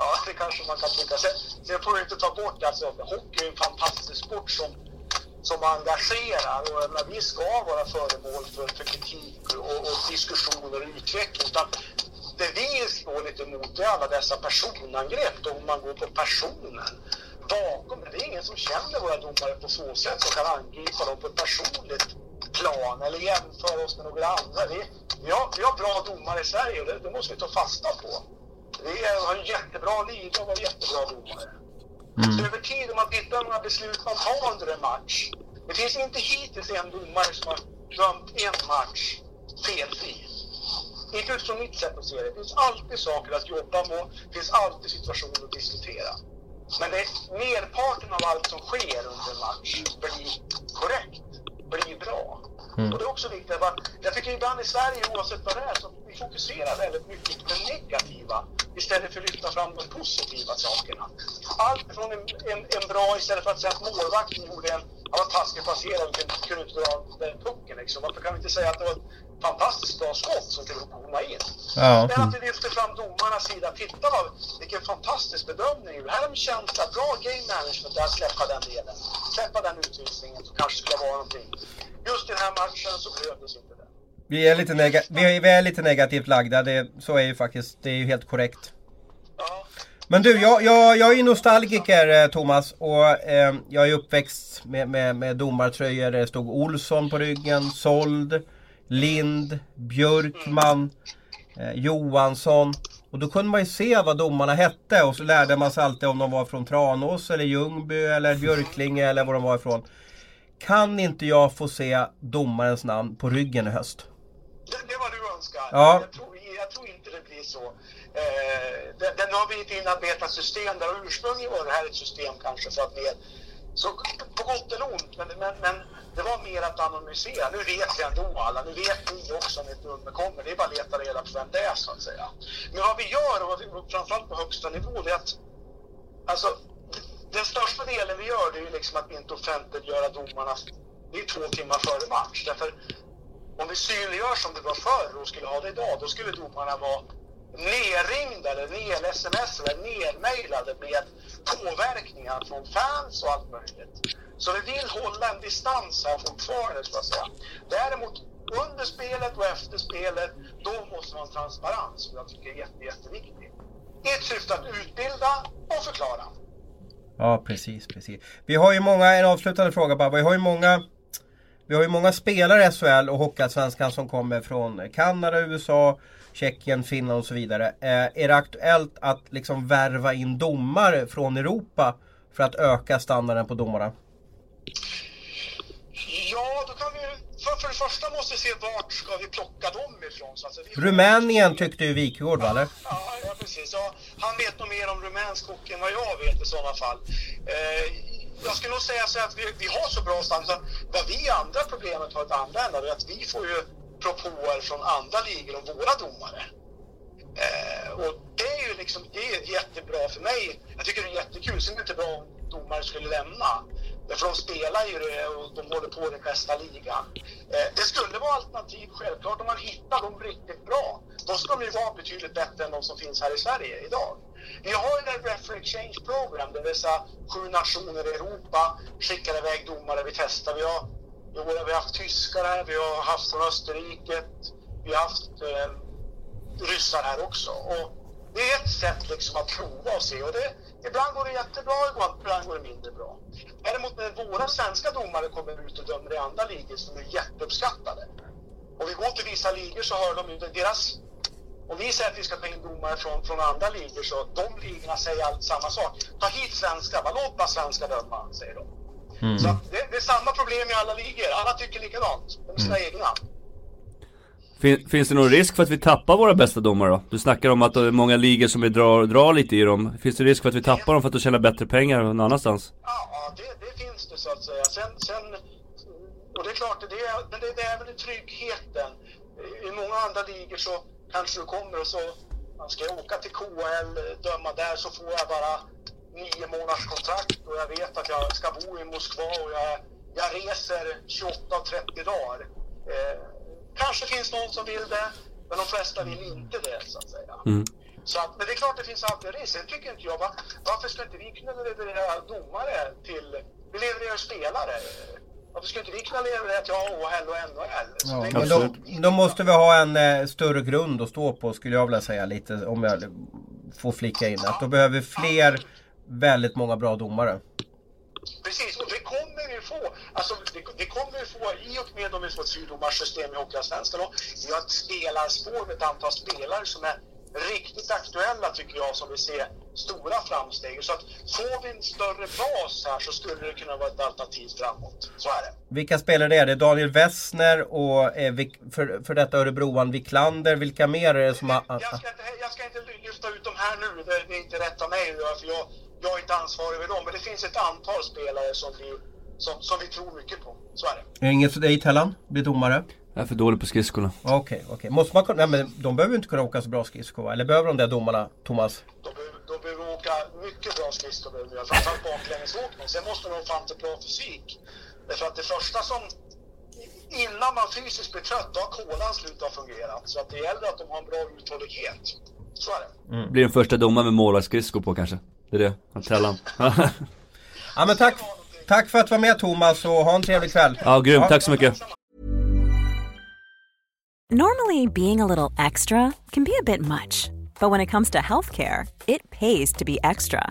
Speaker 5: Ja, det kanske man kan tycka. Sen, sen får vi inte ta bort alltså, hockey är en fantastisk sport som, som engagerar och när vi ska vara föremål för, för kritik och, och diskussioner och utveckling. Utan det vi står lite emot är alla dessa personangrepp då man går på personen bakom. Det är ingen som känner våra domare på så sätt som kan angripa dem på ett personligt plan eller jämföra oss med några andra. Vi, vi, har, vi har bra domare i Sverige och det, det måste vi ta fasta på. Vi har en jättebra liga och har jättebra domare. Mm. Så över tid, om man tittar på några beslut man tar under en match. Det finns inte hittills en domare som har dömt en match felfri. Inte utifrån mitt sätt att se det. Det finns alltid saker att jobba med. Det finns alltid situationer att diskutera. Men det är merparten av allt som sker under en match blir korrekt, blir bra. Mm. Och det är också viktigt. att- Jag tycker ibland i Sverige, oavsett vad det är, så vi fokuserar väldigt mycket på det negativa istället för att lyfta fram de positiva sakerna. Allt från en, en, en bra, istället för att säga att målvakten gjorde en, han var taskigt passerad kunde, kunde inte dra den pucken liksom. Varför kan vi inte säga att det var fantastiskt bra skott som kunde komma in.
Speaker 1: Ja.
Speaker 5: Men att vi lyfter fram domarnas sida. Titta vad, vilken fantastisk bedömning. Det här är en känsla, bra game management att släppa den delen. Släppa den utvisningen som kanske skulle vara någonting. Just i den här matchen så behövdes inte det.
Speaker 1: Vi är lite, nega vi är, vi är lite negativt lagda, det, så är ju faktiskt, det är ju helt korrekt.
Speaker 5: Ja.
Speaker 1: Men du, jag, jag, jag är ju nostalgiker eh, Thomas och eh, jag är uppväxt med, med, med domartröjor där det stod Olsson på ryggen, Sold, Lind, Björkman, eh, Johansson. Och då kunde man ju se vad domarna hette och så lärde man sig alltid om de var från Tranås eller Ljungby eller Björklinge eller var de var ifrån. Kan inte jag få se domarens namn på ryggen i höst?
Speaker 5: Det, det var du önskar.
Speaker 1: Ja.
Speaker 5: Jag, tror, jag tror inte det blir så. Eh, det, den har blivit ett inarbetat system där ursprungligen var det här ett system kanske för att mer så på gott eller ont, men, men, men det var mer att anonymisera. Nu vet vi ändå alla, nu vet ni också om ett nummer kommer. Det är bara att leta reda på vem det är så att säga. Men vad vi gör, och vad vi, framförallt på högsta nivå, det är att alltså, den största delen vi gör det är ju liksom att inte offentliggöra domarna. Det är två timmar före match. Därför om vi synliggör som det var förr och skulle ha det idag, då skulle domarna vara nerringda eller ner-sms eller nermailade med påverkningar från fans och allt möjligt. Så vi vill hålla en distans här fortfarande, ska jag säga. Däremot under spelet och efter spelet, då måste man ha transparens, som jag tycker är jätte, jätteviktigt. I ett syfte att utbilda och förklara.
Speaker 1: Ja, precis, precis. Vi har ju många, en avslutande fråga bara. Vi har ju många vi har ju många spelare i SHL och Hockeyallsvenskan som kommer från Kanada, USA, Tjeckien, Finland och så vidare. Eh, är det aktuellt att liksom värva in domare från Europa för att öka standarden på domarna?
Speaker 5: Ja, då kan vi för, för det första måste vi se vart ska vi plocka dem ifrån. Så alltså, vi
Speaker 1: Rumänien tyckte ju Wikegård va? Eller?
Speaker 5: Ja, ja, precis. Ja, han vet nog mer om rumänsk hockey än vad jag vet i sådana fall. Eh, jag skulle nog säga så att vi, vi har så bra standard. Vad vi andra problemet har ett andra ända är att vi får ju propåer från andra ligor om våra domare. Eh, och det är ju liksom, det är jättebra för mig. Jag tycker det är jättekul. Sen är det inte bra om domare skulle lämna. För de spelar ju det och de håller på i den bästa ligan. Eh, det skulle vara alternativ självklart om man hittar dem riktigt bra. Då ska de ju vara betydligt bättre än de som finns här i Sverige idag. Vi har ju det Referee Exchange Program, det vill säga sju nationer i Europa skickar iväg domare vi testar. Vi har, vi har haft tyskar här, vi har haft från Österrike, vi har haft eh, ryssar här också. Och det är ett sätt liksom att prova och se. Och det, ibland går det jättebra, ibland går det mindre bra. Däremot när våra svenska domare kommer ut och dömer i andra ligor som är jätteuppskattade. Och vi går till vissa ligor så hör de ju deras om vi säger att vi ska ta in domare från, från andra ligor så de ligorna säger allt samma sak. Ta hit svenska, låt bara svenska döma, säger de. Mm. Så det, det, är samma problem i alla ligor. Alla tycker likadant. De är sina mm. egna.
Speaker 2: Fin, finns det någon risk för att vi tappar våra bästa domare då? Du snackar om att det är många ligor som drar, drar lite i dem. Finns det risk för att vi tappar dem för att de tjänar bättre pengar någon annanstans?
Speaker 5: Ja, det, det finns det så att säga. Sen, sen, och det är klart, det är, men det, det är väl tryggheten. I många andra ligor så kanske du kommer och så man ska jag åka till KL, döma där så får jag bara nio månaders kontrakt och jag vet att jag ska bo i Moskva och jag, jag reser 28 och 30 dagar. Eh, kanske finns någon som vill det, men de flesta vill inte det så att säga. Mm. Så att, men det är klart det finns alltid risk. Sen tycker inte jag, va, varför ska inte vi kunna leverera domare till, vi levererar spelare. Varför skulle inte vi kunna leverera till AHL och NHL?
Speaker 1: Ja, men då, då, måste vi ha en eh, större grund att stå på skulle jag vilja säga lite om jag får flika in. Att då behöver vi fler väldigt många bra domare.
Speaker 5: Precis, och det kommer vi få. Alltså, det, det kommer vi få i och med att vi får ett fyrdomarsystem i Hockeyallsvenskan. Vi har ett spelarspår med ett antal spelare som är riktigt aktuella tycker jag som vill se stora framsteg. Så att får vi en större bas här så skulle det kunna vara ett alternativ framåt. Så är det.
Speaker 1: Vilka spelare är det? Daniel Wessner och eh, för, för detta Örebroan Wiklander. Vilka mer är det som har...
Speaker 5: Jag ska, inte, jag ska inte lyfta ut dem här nu. Det är inte rätt av mig för jag, jag är inte ansvarig över dem. Men det finns ett antal spelare som vi, som, som vi tror mycket på. Så är det.
Speaker 1: Är inget för dig Tellan? Bli domare?
Speaker 2: Jag är för dålig på skridskorna.
Speaker 1: Okej, okay, okej. Okay. Måste man kunna... Nej, men de behöver inte kunna åka så bra skridskor va? Eller behöver de det domarna, Thomas?
Speaker 5: De behöver, de behöver åka mycket bra skridskor, framförallt baklängesåkning. Sen måste de ha fram till bra fysik. Därför att det första som innan man fysiskt blir trött, då har kolan slutat fungera. Så att det gäller att de har en bra uthållighet. Så är det.
Speaker 2: Blir den första domaren med målarskridskor på kanske? Det är det, att Tellan.
Speaker 1: Ja men tack, tack för att du var med Thomas och ha en trevlig kväll.
Speaker 2: ja, grymt. Tack så mycket.
Speaker 6: Normally, being a little extra can be a bit much, but when it comes to healthcare, it pays to be extra.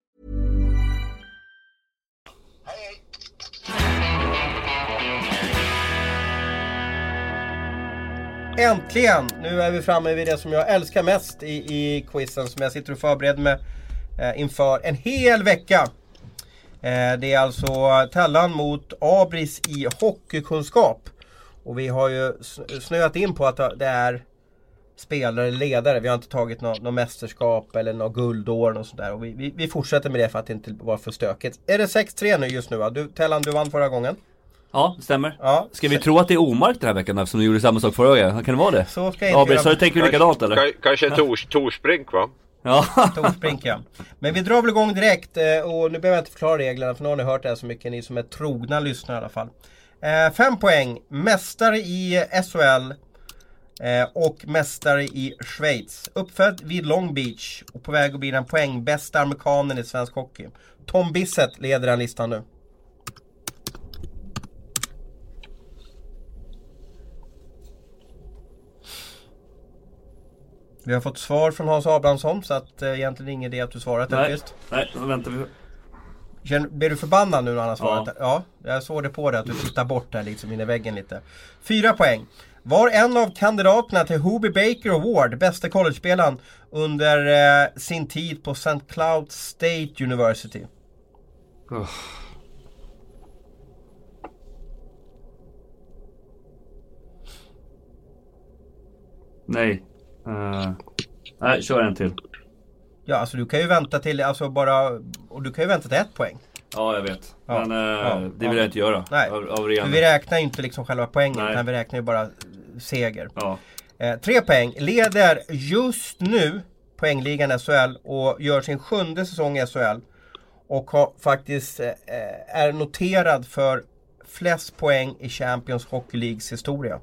Speaker 1: Äntligen! Nu är vi framme vid det som jag älskar mest i, i quizen som jag sitter och förbereder mig eh, inför en hel vecka. Eh, det är alltså Tellan mot Abris i hockeykunskap. Och vi har ju snöat in på att det är spelare, ledare. Vi har inte tagit något, något mästerskap eller något guldår och sådär. Och vi, vi, vi fortsätter med det för att det inte vara för stökigt. Är det 6-3 nu just nu va? Du, Tellan, du vann förra gången.
Speaker 2: Ja, det stämmer.
Speaker 1: Ja.
Speaker 2: Ska vi tro att det är Omark den här veckan eftersom du gjorde samma sak förra gången? Kan det vara det?
Speaker 1: Så ska jag inte göra.
Speaker 2: så du tänker likadant eller?
Speaker 3: Ka- Kanske Tors, Torsbrink va?
Speaker 2: Ja.
Speaker 1: Torsbrink ja. Men vi drar väl igång direkt eh, och nu behöver jag inte förklara reglerna för nu har ni hört det här så mycket, ni som är trogna lyssnare i alla fall. Eh, fem poäng, mästare i SHL eh, och mästare i Schweiz. Uppfödd vid Long Beach och på väg att bli den poängbästa amerikanen i svensk hockey. Tom Bissett leder den listan nu. Vi har fått svar från Hans Abrahamsson så att eh, egentligen ingen idé att du svarat
Speaker 2: Nej, nej, då väntar vi.
Speaker 1: Känner, blir du förbannad nu när han har svarat?
Speaker 2: Ja.
Speaker 1: Ja. jag såg det på dig att du tittar bort där liksom in i väggen lite. Fyra poäng. Var en av kandidaterna till Hobie Baker Award, bästa college-spelaren, under eh, sin tid på St. Cloud State University?
Speaker 2: Oh. Nej. Uh, nej, kör en till.
Speaker 1: Ja, alltså du kan ju vänta till, alltså bara, och du kan ju vänta till ett poäng.
Speaker 2: Ja, jag vet.
Speaker 1: Ja,
Speaker 2: Men eh,
Speaker 1: ja,
Speaker 2: det vill
Speaker 1: ja.
Speaker 2: jag inte göra.
Speaker 1: Nej.
Speaker 2: Av, av
Speaker 1: vi räknar ju inte liksom själva poängen, utan vi räknar ju bara seger.
Speaker 2: Ja.
Speaker 1: Eh, tre poäng, leder just nu poängligan SHL och gör sin sjunde säsong i SHL. Och har faktiskt eh, är noterad för flest poäng i Champions Hockey Leagues historia.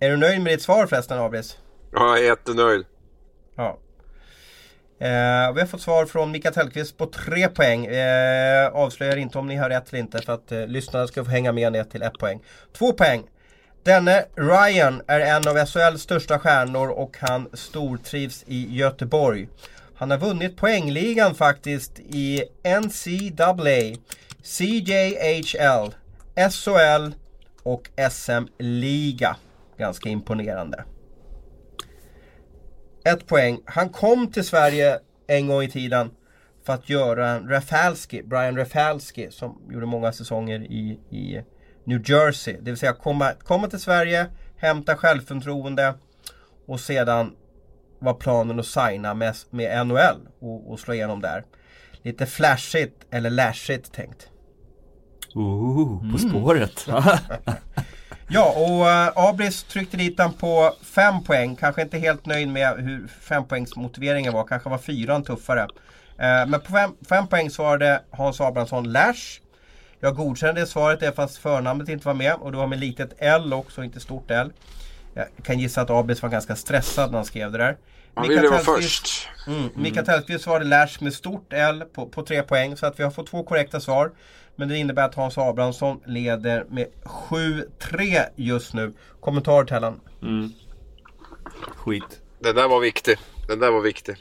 Speaker 1: Är du nöjd med ditt svar förresten Abris?
Speaker 3: Ja, jag är jättenöjd.
Speaker 1: Ja. Eh, vi har fått svar från Mikael Tellqvist på tre poäng. Eh, avslöjar inte om ni har rätt eller inte för att eh, lyssnarna ska få hänga med ner till ett poäng. Två poäng. Denne Ryan är en av SHLs största stjärnor och han stortrivs i Göteborg. Han har vunnit poängligan faktiskt i NCAA, CJHL, SHL och SM-liga. Ganska imponerande. Ett poäng. Han kom till Sverige en gång i tiden för att göra en Rafalski, Brian Rafalski som gjorde många säsonger i, i New Jersey. Det vill säga komma, komma till Sverige, hämta självförtroende och sedan var planen att signa med, med NHL och, och slå igenom där. Lite flashigt eller lashigt tänkt.
Speaker 2: Ooh,
Speaker 1: Mm.
Speaker 2: på spåret.
Speaker 1: Ja, och uh, Abris tryckte dit den på 5 poäng. Kanske inte helt nöjd med hur 5 poängs motiveringen var. Kanske var fyran tuffare. Eh, men på 5 poäng svarade Hans Abrahamsson Lash. Jag godkände det svaret fast förnamnet inte var med. Och det var med litet L också, inte stort L. Jag kan gissa att Abris var ganska stressad när han skrev det där. Mikael
Speaker 3: ville vara först.
Speaker 1: Mm. Mikael Tellqvist svarade Lash med stort L på, på tre poäng. Så att vi har fått två korrekta svar. Men det innebär att Hans Abrahamsson leder med 7-3 just nu. Kommentar Tellan?
Speaker 2: Mm. Skit.
Speaker 3: Den där var viktig. Den där var viktig.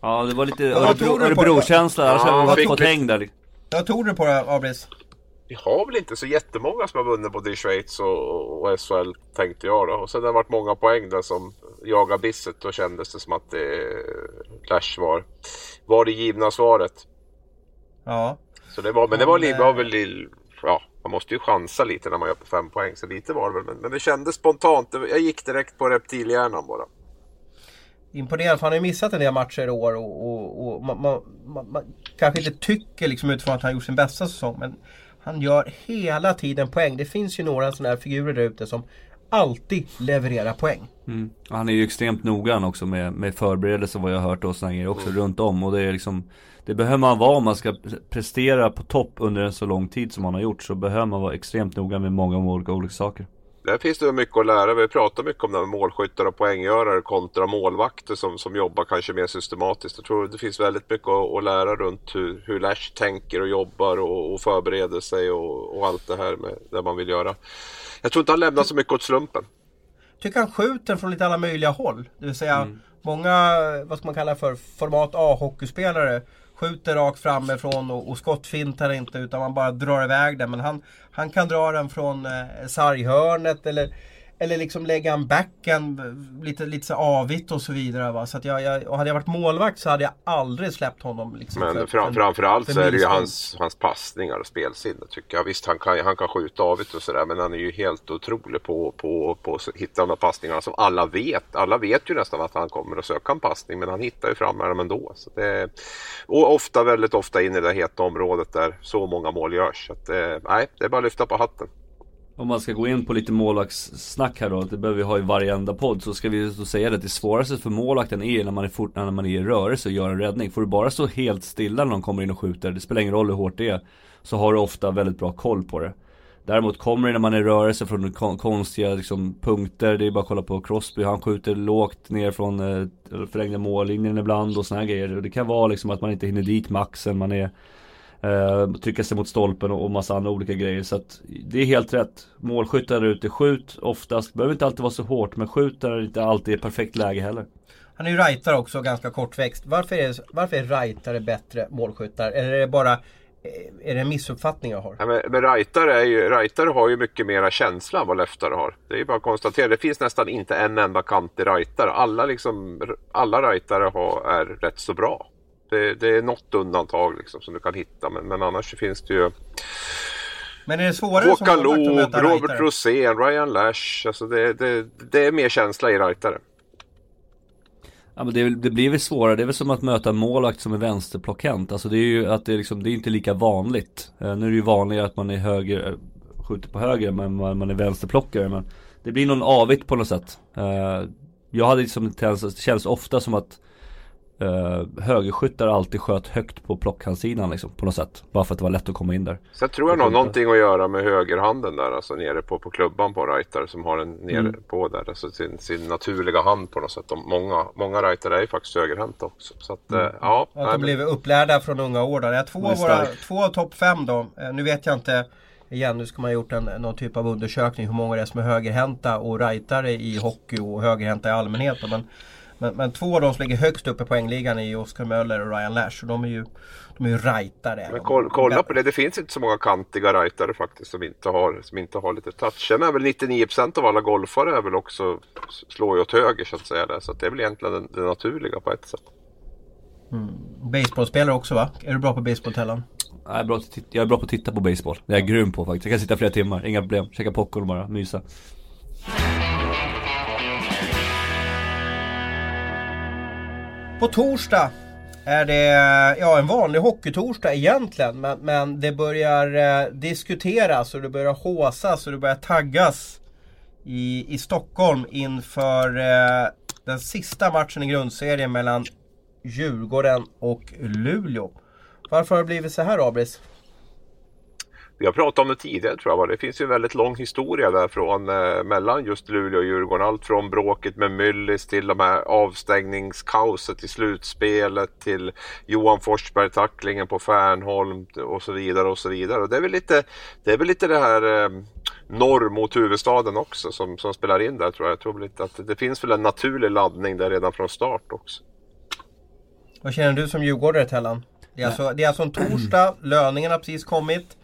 Speaker 2: Ja, det var lite
Speaker 1: vad tror
Speaker 2: Örebro-
Speaker 1: du på det?
Speaker 2: Örebro-känsla. Annars
Speaker 3: Ja,
Speaker 2: hade vi fått häng där.
Speaker 1: Vad tog du på det Abris?
Speaker 3: Vi har väl inte så jättemånga som har vunnit både i Schweiz och, och SHL tänkte jag då. Och sen har det varit många poäng där som jagar bisset. Då kändes det som att det Lash var, var det givna svaret.
Speaker 1: Ja.
Speaker 3: Så det var, men det var,
Speaker 1: Men,
Speaker 3: var väl ja, man måste ju chansa lite när man gör på fem poäng. Så lite var det väl. Men, men det kändes spontant. Jag gick direkt på reptilhjärnan bara.
Speaker 1: imponerad för han har ju missat en del matcher i år och, och, och man, man, man, man, kanske inte tycker liksom utifrån att han gjort sin bästa säsong men han gör hela tiden poäng. Det finns ju några sådana här figurer där ute som alltid levererar poäng.
Speaker 2: Mm. Han är ju extremt noggrann också med, med förberedelse vad jag har hört och sådana grejer också mm. runt om och det är liksom Det behöver man vara om man ska prestera på topp under en så lång tid som han har gjort så behöver man vara extremt noga med många olika, olika saker.
Speaker 3: Där finns det mycket att lära. Vi pratar mycket om det med målskyttar och poänggörare kontra målvakter som, som jobbar kanske mer systematiskt. Jag tror det finns väldigt mycket att, att lära runt hur, hur Lash tänker och jobbar och, och förbereder sig och, och, allt det här med det man vill göra. Jag tror inte han lämnar så mycket åt slumpen.
Speaker 1: Tycker han skjuter från lite alla möjliga håll. Det vill säga mm. många, vad ska man kalla för, format A-hockeyspelare skjuter rakt framifrån och, och skottfintar inte utan man bara drar iväg den. Men han, han kan dra den från eh, sarghörnet eller eller liksom lägga en backhand lite, lite så avigt och så vidare. Va? Så att jag, jag, och hade jag varit målvakt så hade jag aldrig släppt honom. Liksom,
Speaker 3: Men för, fram, framförallt för så är det ju hans, hans passningar och spelsinne tycker jag. Visst han kan, han kan skjuta avigt och sådär men han är ju helt otrolig på, på, på att hitta de här passningarna som alla vet. Alla vet ju nästan att han kommer att söka en passning men han hittar ju fram med dem ändå. Så det, och ofta, väldigt ofta in i det heta området där så många mål görs. Så att, eh, nej, det är bara att lyfta på hatten.
Speaker 2: Om man ska gå in på lite målvaktssnack här då, det behöver vi ha i varenda podd. Så ska vi då säga att det svåraste för målvakten är när man är, fort, när man är i rörelse och gör en räddning. Får du bara stå helt stilla när någon kommer in och skjuter, det spelar ingen roll hur hårt det är. Så har du ofta väldigt bra koll på det. Däremot kommer det när man är i rörelse från konstiga liksom, punkter. Det är bara att kolla på Crosby. Han skjuter lågt ner från eh, förlängda mållinjen ibland och såna här grejer. Och det kan vara liksom att man inte hinner dit maxen. Man är Eh, trycka sig mot stolpen och, och massa andra olika grejer. Så att det är helt rätt. Målskyttar där ute, skjut oftast. Behöver inte alltid vara så hårt, men skjut där det inte alltid är perfekt läge heller.
Speaker 1: Han är ju rightare också, ganska kortväxt. Varför är, varför är rightare bättre målskyttar? Eller är det bara eh, är det en missuppfattning jag har?
Speaker 3: Ja, men, men rightare, är ju, rightare har ju mycket mera känsla än vad leftare har. Det är ju bara att konstatera. Det finns nästan inte en enda kantig rightare. Alla, liksom, alla rightare har, är rätt så bra. Det, det är något undantag liksom, som du kan hitta men, men annars finns det ju
Speaker 1: men är det svårare
Speaker 3: Håkan Loob, Robert Rosén, Ryan Lash. Alltså det, det, det är mer känsla i rightare.
Speaker 2: Ja men det, det, blir väl svårare, det är väl som att möta en målvakt som är vänsterplockhänt. Alltså det är ju att det är liksom, det är inte lika vanligt. Uh, nu är det ju vanligare att man är höger, uh, skjuter på höger men man, man är vänsterplockare. Men det blir någon avigt på något sätt. Uh, jag hade liksom en tendens, det känns ofta som att Uh, högerskyttar alltid sköt högt på plockhandsidan liksom, på något sätt. Bara för att det var lätt att komma in där.
Speaker 3: Sen tror jag nog någonting att göra med högerhanden där, alltså nere på, på klubban på rightare som har den nere mm. på där. Alltså sin, sin naturliga hand på något sätt. De, många, många rightare är ju faktiskt högerhänta också. Så att, mm. uh, ja.
Speaker 1: Att de blev upplärda från unga år där. Två av, våra, två av topp fem då. Uh, nu vet jag inte Igen, nu ska man ha gjort en, någon typ av undersökning hur många det är som är högerhänta och rightare i hockey och högerhänta i allmänhet. Men men, men två av de som ligger högst upp i poängligan är ju Oskar Möller och Ryan Lash. Och de är ju, de är ju rightare.
Speaker 3: Men kolla, kolla på det, det finns inte så många kantiga rightare faktiskt som inte har, som inte har lite touch. Sen är väl 99% av alla golfare är väl också slår ju åt höger så att säga. Så att det är väl egentligen det, det naturliga på ett sätt.
Speaker 1: Mm. Baseballspelare också va? Är du bra på baseball Tellan?
Speaker 2: Jag är, bra, jag är bra på att titta på baseball. Det är jag grym på faktiskt. Jag kan sitta flera timmar, inga problem. Käka popcorn bara mysa.
Speaker 1: På torsdag är det ja, en vanlig hockeytorsdag egentligen. Men, men det börjar eh, diskuteras och det börjar håsas och det börjar taggas i, i Stockholm inför eh, den sista matchen i grundserien mellan Djurgården och Luleå. Varför har det blivit så här Abris?
Speaker 3: Vi har pratat om det tidigare tror jag. Det finns ju en väldigt lång historia där från eh, mellan just Luleå och Djurgården. Allt från bråket med Myllis till de här avstängningskaoset i slutspelet till Johan Forsberg-tacklingen på Färnholm och så vidare och så vidare. Och det är väl lite det, är väl lite det här eh, norr mot huvudstaden också som, som spelar in där tror jag. Jag tror lite att det finns väl en naturlig laddning där redan från start också.
Speaker 1: Vad känner du som djurgårdare Tellan? Det är, alltså, det är alltså en torsdag, löningen har precis kommit.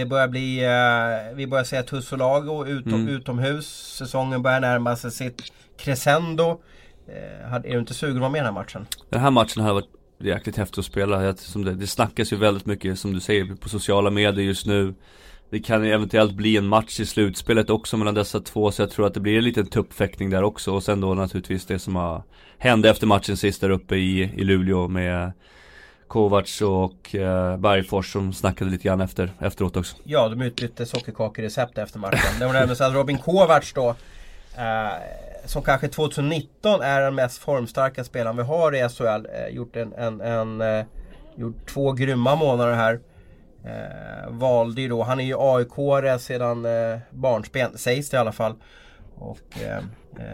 Speaker 1: Det börjar bli, eh, vi börjar säga tuss och lago utom, mm. utomhus. Säsongen börjar närma sig sitt crescendo. Eh, är du inte sugen att vara med i den här matchen?
Speaker 2: Den här matchen har varit jäkligt häftig att spela. Det, det snackas ju väldigt mycket som du säger på sociala medier just nu. det kan eventuellt bli en match i slutspelet också mellan dessa två så jag tror att det blir en liten tuppfäktning där också och sen då naturligtvis det som har hände efter matchen sist där uppe i, i Luleå med Kovacs och eh, Bergfors som snackade lite grann efter, efteråt också.
Speaker 1: Ja, de utbytte sockerkakerecept efter matchen. Det var nämligen så att Robin Kovacs då eh, som kanske 2019 är den mest formstarka spelaren vi har i SHL. Eh, gjort, en, en, en eh, gjort två grymma månader här. Eh, valde ju då, han är ju aik sedan eh, barnsben, sägs det i alla fall. Och eh,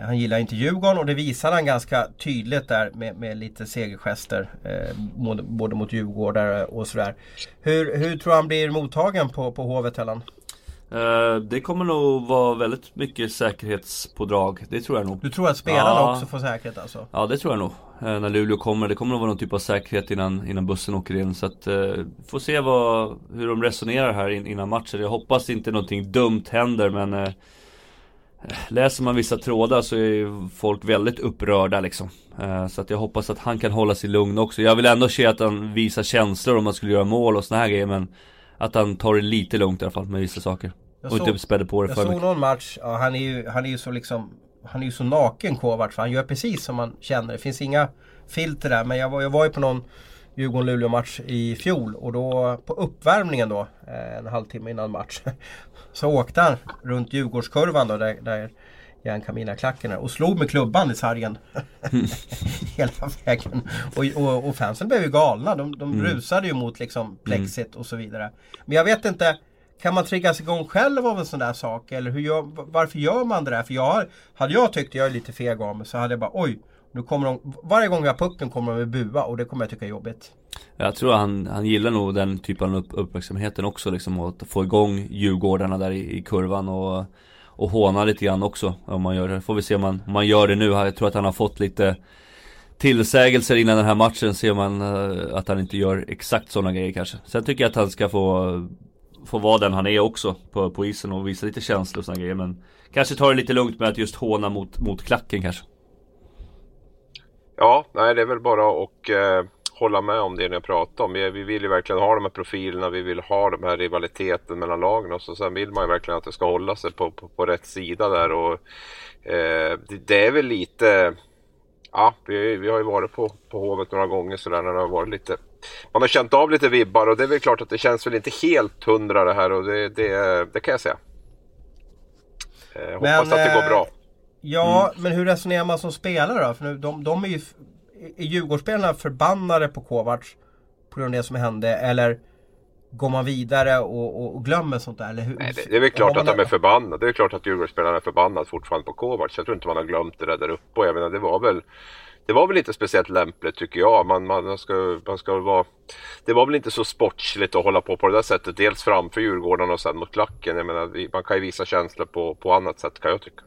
Speaker 1: han gillar inte Djurgården och det visar han ganska tydligt där med, med lite segergester. Eh, både, både mot djurgårdare och sådär. Hur, hur tror han blir mottagen på, på Hovet Hellan?
Speaker 2: Uh, det kommer nog vara väldigt mycket säkerhetspådrag. Det tror jag nog.
Speaker 1: Du tror att spelarna ja. också får säkerhet alltså?
Speaker 2: Ja det tror jag nog. Uh, när Luleå kommer. Det kommer nog vara någon typ av säkerhet innan, innan bussen åker in. Så att uh, får se vad, hur de resonerar här in, innan matchen. Jag hoppas inte någonting dumt händer men uh, Läser man vissa trådar så är folk väldigt upprörda liksom. Så att jag hoppas att han kan hålla sig lugn också. Jag vill ändå se att han visar känslor om man skulle göra mål och såna här grejer men att han tar det lite lugnt i alla fall med vissa saker. Jag och såg, inte spädde på det för
Speaker 1: mycket.
Speaker 2: Jag
Speaker 1: såg någon match, ja, han är ju, han är ju så liksom Han är ju så naken Kovacs för han gör precis som man känner. Det finns inga filter där. Men jag var, jag var ju på någon Djurgården-Luleå match i fjol och då på uppvärmningen då eh, en halvtimme innan match Så åkte han runt Djurgårdskurvan då där, där Jan Camina-klacken och slog med klubban i sargen. Hela vägen. Och, och, och fansen blev ju galna. De, de mm. rusade ju mot liksom plexit mm. och så vidare. Men jag vet inte. Kan man triggas igång själv av en sån där sak? Eller hur gör, varför gör man det där? För jag, hade jag tyckt jag är lite feg av mig så hade jag bara oj. Nu kommer de, varje gång jag har pucken kommer de att bua och det kommer jag tycka är jobbigt.
Speaker 2: Jag tror han, han gillar nog den typen av uppmärksamheten också liksom. Att få igång Djurgårdarna där i, i kurvan och och håna lite grann också om man gör det. Får vi se om man, om man gör det nu. Jag tror att han har fått lite tillsägelser innan den här matchen. Ser man eh, att han inte gör exakt sådana grejer kanske. Sen tycker jag att han ska få, få vara den han är också på, på isen och visa lite känslor och sådana grejer. Men kanske ta det lite lugnt med att just håna mot, mot klacken kanske.
Speaker 3: Ja, nej det är väl bara och eh, hålla med om det ni har pratat om. Vi, vi vill ju verkligen ha de här profilerna, vi vill ha de här rivaliteten mellan lagen och så sen vill man ju verkligen att det ska hålla sig på, på, på rätt sida där och eh, det, det, är väl lite Ja, vi, vi har ju varit på, på Hovet några gånger sådär när det har varit lite Man har känt av lite vibbar och det är väl klart att det känns väl inte helt hundra det här och det, det, det kan jag säga. Eh, hoppas men, att det går bra.
Speaker 1: Ja, mm. men hur resonerar man som spelare då? För nu, de, de är ju är Djurgårdsspelarna förbannade på Kovacs på grund av det som hände? Eller går man vidare och, och, och glömmer sånt där? Eller hur,
Speaker 3: Nej, det, det är väl klart att de är förbannade. Det är klart att Djurgårdsspelarna är förbannade fortfarande på Kovacs. Jag tror inte man har glömt det där, där uppe. Och jag menar, det var väl det var väl inte speciellt lämpligt tycker jag. Man, man, ska, man ska vara, det var väl inte så sportsligt att hålla på på det där sättet. Dels framför Djurgården och sen mot klacken. Jag menar, man kan ju visa känslor på, på annat sätt kan jag tycka.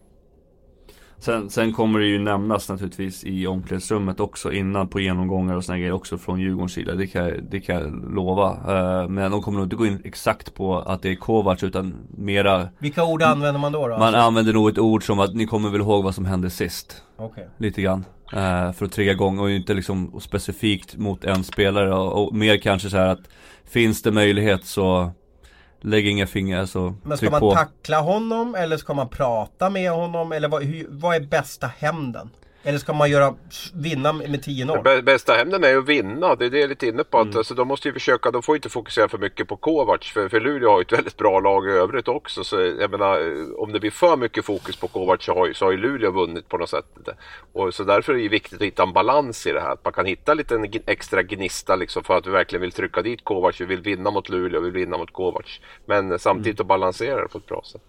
Speaker 2: Sen, sen kommer det ju nämnas naturligtvis i omklädningsrummet också innan på genomgångar och såna grejer också från Djurgårdens sida. Det kan, det kan jag lova. Uh, men de kommer nog inte gå in exakt på att det är Kovacs utan mera
Speaker 1: Vilka ord använder man då? då?
Speaker 2: Man använder nog ett ord som att ni kommer väl ihåg vad som hände sist.
Speaker 1: Okay.
Speaker 2: Lite grann. Uh, för att trigga igång och inte liksom specifikt mot en spelare och, och mer kanske så här att Finns det möjlighet så Lägg inga fingrar så
Speaker 1: Men ska man på. tackla honom eller ska man prata med honom? Eller vad, hur, vad är bästa hämnden? Eller ska man göra, vinna med 10-0?
Speaker 3: Bästa hämnden är ju att vinna. Det är det jag är lite inne på. Att, mm. alltså, de måste ju försöka, de får inte fokusera för mycket på Kovacs. För, för Luleå har ju ett väldigt bra lag i övrigt också. Så jag menar, om det blir för mycket fokus på Kovacs så har, så har ju Luleå vunnit på något sätt. Och, så därför är det ju viktigt att hitta en balans i det här. Att man kan hitta lite en extra gnista liksom för att vi verkligen vill trycka dit Kovacs. Vi vill vinna mot Luleå, vi vill vinna mot Kovacs. Men samtidigt mm. att balansera det på ett bra sätt.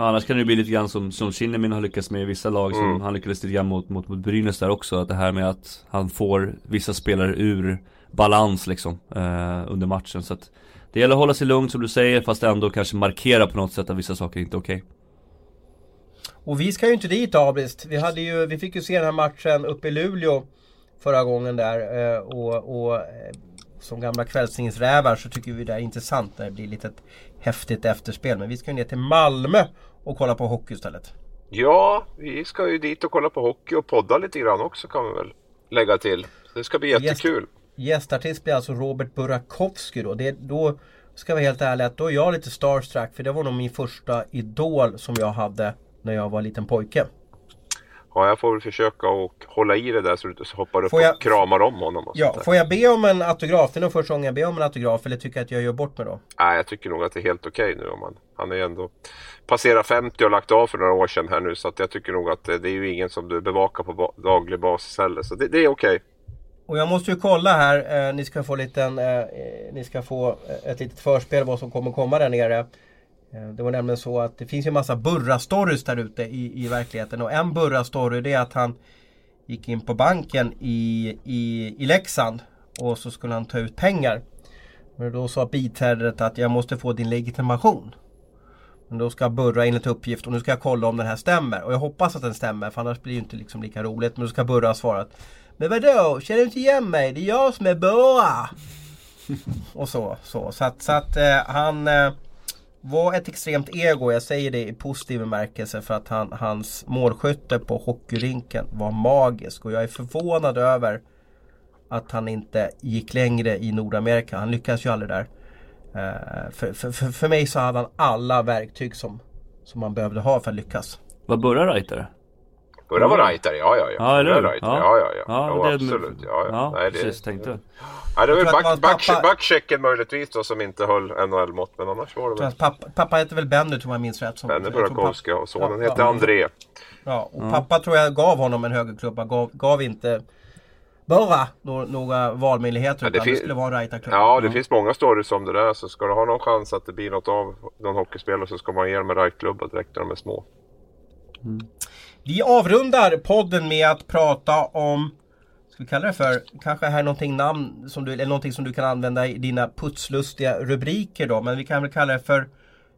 Speaker 2: Ja, annars kan det bli lite grann som, som Kinnemin har lyckats med i vissa lag som mm. han lyckades lite grann mot, mot, mot Brynäs där också. Att det här med att han får vissa spelare ur balans liksom eh, under matchen. Så att det gäller att hålla sig lugn som du säger fast ändå kanske markera på något sätt att vissa saker inte är okej. Okay.
Speaker 1: Och vi ska ju inte dit Abrist. Vi, hade ju, vi fick ju se den här matchen uppe i Luleå förra gången där. Eh, och, och eh, som gamla kvällstidningsrävar så tycker vi det är intressant när det blir lite ett häftigt efterspel. Men vi ska ju ner till Malmö och kolla på hockey istället.
Speaker 3: Ja, vi ska ju dit och kolla på hockey och podda lite grann också kan vi väl lägga till. Det ska bli jättekul.
Speaker 1: Gäst, gästartist blir alltså Robert Burakovsky då. Det, då Ska vara helt ärlig att då är jag lite starstruck för det var nog min första idol som jag hade när jag var liten pojke.
Speaker 3: Ja, jag får väl försöka och hålla i det där så du inte hoppar upp
Speaker 1: jag-
Speaker 3: och kramar om honom. Och
Speaker 1: Ja, får jag be om en autograf? Det är nog första gången jag ber om en autograf eller tycker jag att jag gör bort mig då?
Speaker 3: Nej, jag tycker nog att det är helt okej nu. Om man, han är ju ändå passerat 50 och lagt av för några år sedan här nu. Så att jag tycker nog att det, det är ju ingen som du bevakar på daglig basis heller. Så det, det är okej.
Speaker 1: Och jag måste ju kolla här, eh, ni ska få liten, eh, eh, ni ska få eh, ett litet förspel vad som kommer komma där nere. Eh, det var nämligen så att det finns ju en massa Burra-stories där ute i, i verkligheten. Och en Burra-story det är att han gick in på banken i, i, i Leksand och så skulle han ta ut pengar. Men då sa biträdet att jag måste få din legitimation. Men då ska Burra enligt uppgift och nu ska jag kolla om den här stämmer. Och jag hoppas att den stämmer för annars blir det inte liksom lika roligt. Men då ska Burra ha svarat Men vadå, känner du inte igen mig? Det är jag som är Burra! och så, så. Så att, så att eh, han eh, var ett extremt ego. Jag säger det i positiv bemärkelse för att han, hans målskytte på hockeyrinken var magisk. Och jag är förvånad över att han inte gick längre i Nordamerika. Han lyckades ju aldrig där. Eh, för, för, för, för mig så hade han alla verktyg som, som man behövde ha för att lyckas.
Speaker 2: Vad börjar Reiter?
Speaker 3: Burra var rightare, ja ja ja.
Speaker 2: Ja, eller hur?
Speaker 3: rightare, ja ja ja. ja,
Speaker 2: det-
Speaker 3: absolut. Ja, ja. Nej, det,
Speaker 2: precis. Tänkte.
Speaker 3: ja, det var
Speaker 1: Jag tror
Speaker 3: back,
Speaker 1: hans
Speaker 3: back,
Speaker 1: pappa-
Speaker 3: backchecken möjligtvis då som inte höll NHL-mått. Men annars var det väl
Speaker 1: pappa, pappa heter väl Benny om jag minns rätt. Som,
Speaker 3: Benny
Speaker 1: jag tror
Speaker 3: Burakovsky och sonen
Speaker 1: Ja,
Speaker 3: hette
Speaker 1: ja.
Speaker 3: André.
Speaker 1: Ja, och pappa tror jag gav honom en högerklubba. Gav, gav inte bara några, några valmöjligheter
Speaker 3: Ja, det
Speaker 1: utan det skulle vara en.
Speaker 3: Ja, det finns många stories om det där. Så ska du ha någon chans att det blir något av någon hockeyspelare så ska man ge dem en rightklubba direkt när de är små.
Speaker 1: Vi avrundar podden med att prata om Ska vi kalla det för Kanske här någonting namn som du, eller någonting som du kan använda i dina putslustiga rubriker då Men vi kan väl kalla det för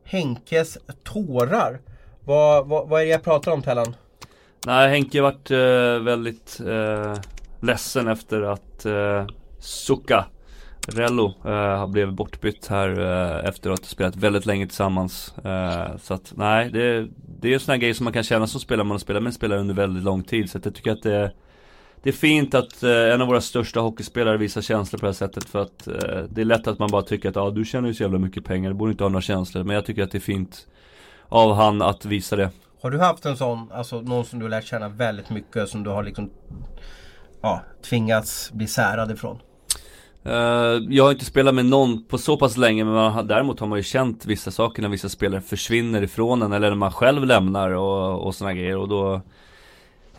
Speaker 1: Henkes tårar Vad, vad, vad är det jag pratar om Tellan?
Speaker 2: Nej, Henke vart eh, väldigt eh, ledsen efter att eh, Suka Rello eh, blev bortbytt här eh, efter att ha spelat väldigt länge tillsammans. Eh, så att nej, det, det är en sån här grej som man kan känna som spelare man har spelat med en spelare under väldigt lång tid. Så att jag tycker att det, det är fint att eh, en av våra största hockeyspelare visar känslor på det här sättet. För att eh, det är lätt att man bara tycker att ah, du tjänar ju så jävla mycket pengar, du borde inte ha några känslor. Men jag tycker att det är fint av han att visa det.
Speaker 1: Har du haft en sån, alltså någon som du har lärt känna väldigt mycket som du har liksom Ja, tvingats bli särad ifrån?
Speaker 2: Eh, jag har inte spelat med någon på så pass länge men man har, däremot har man ju känt vissa saker när vissa spelare försvinner ifrån en eller när man själv lämnar och, och såna grejer och då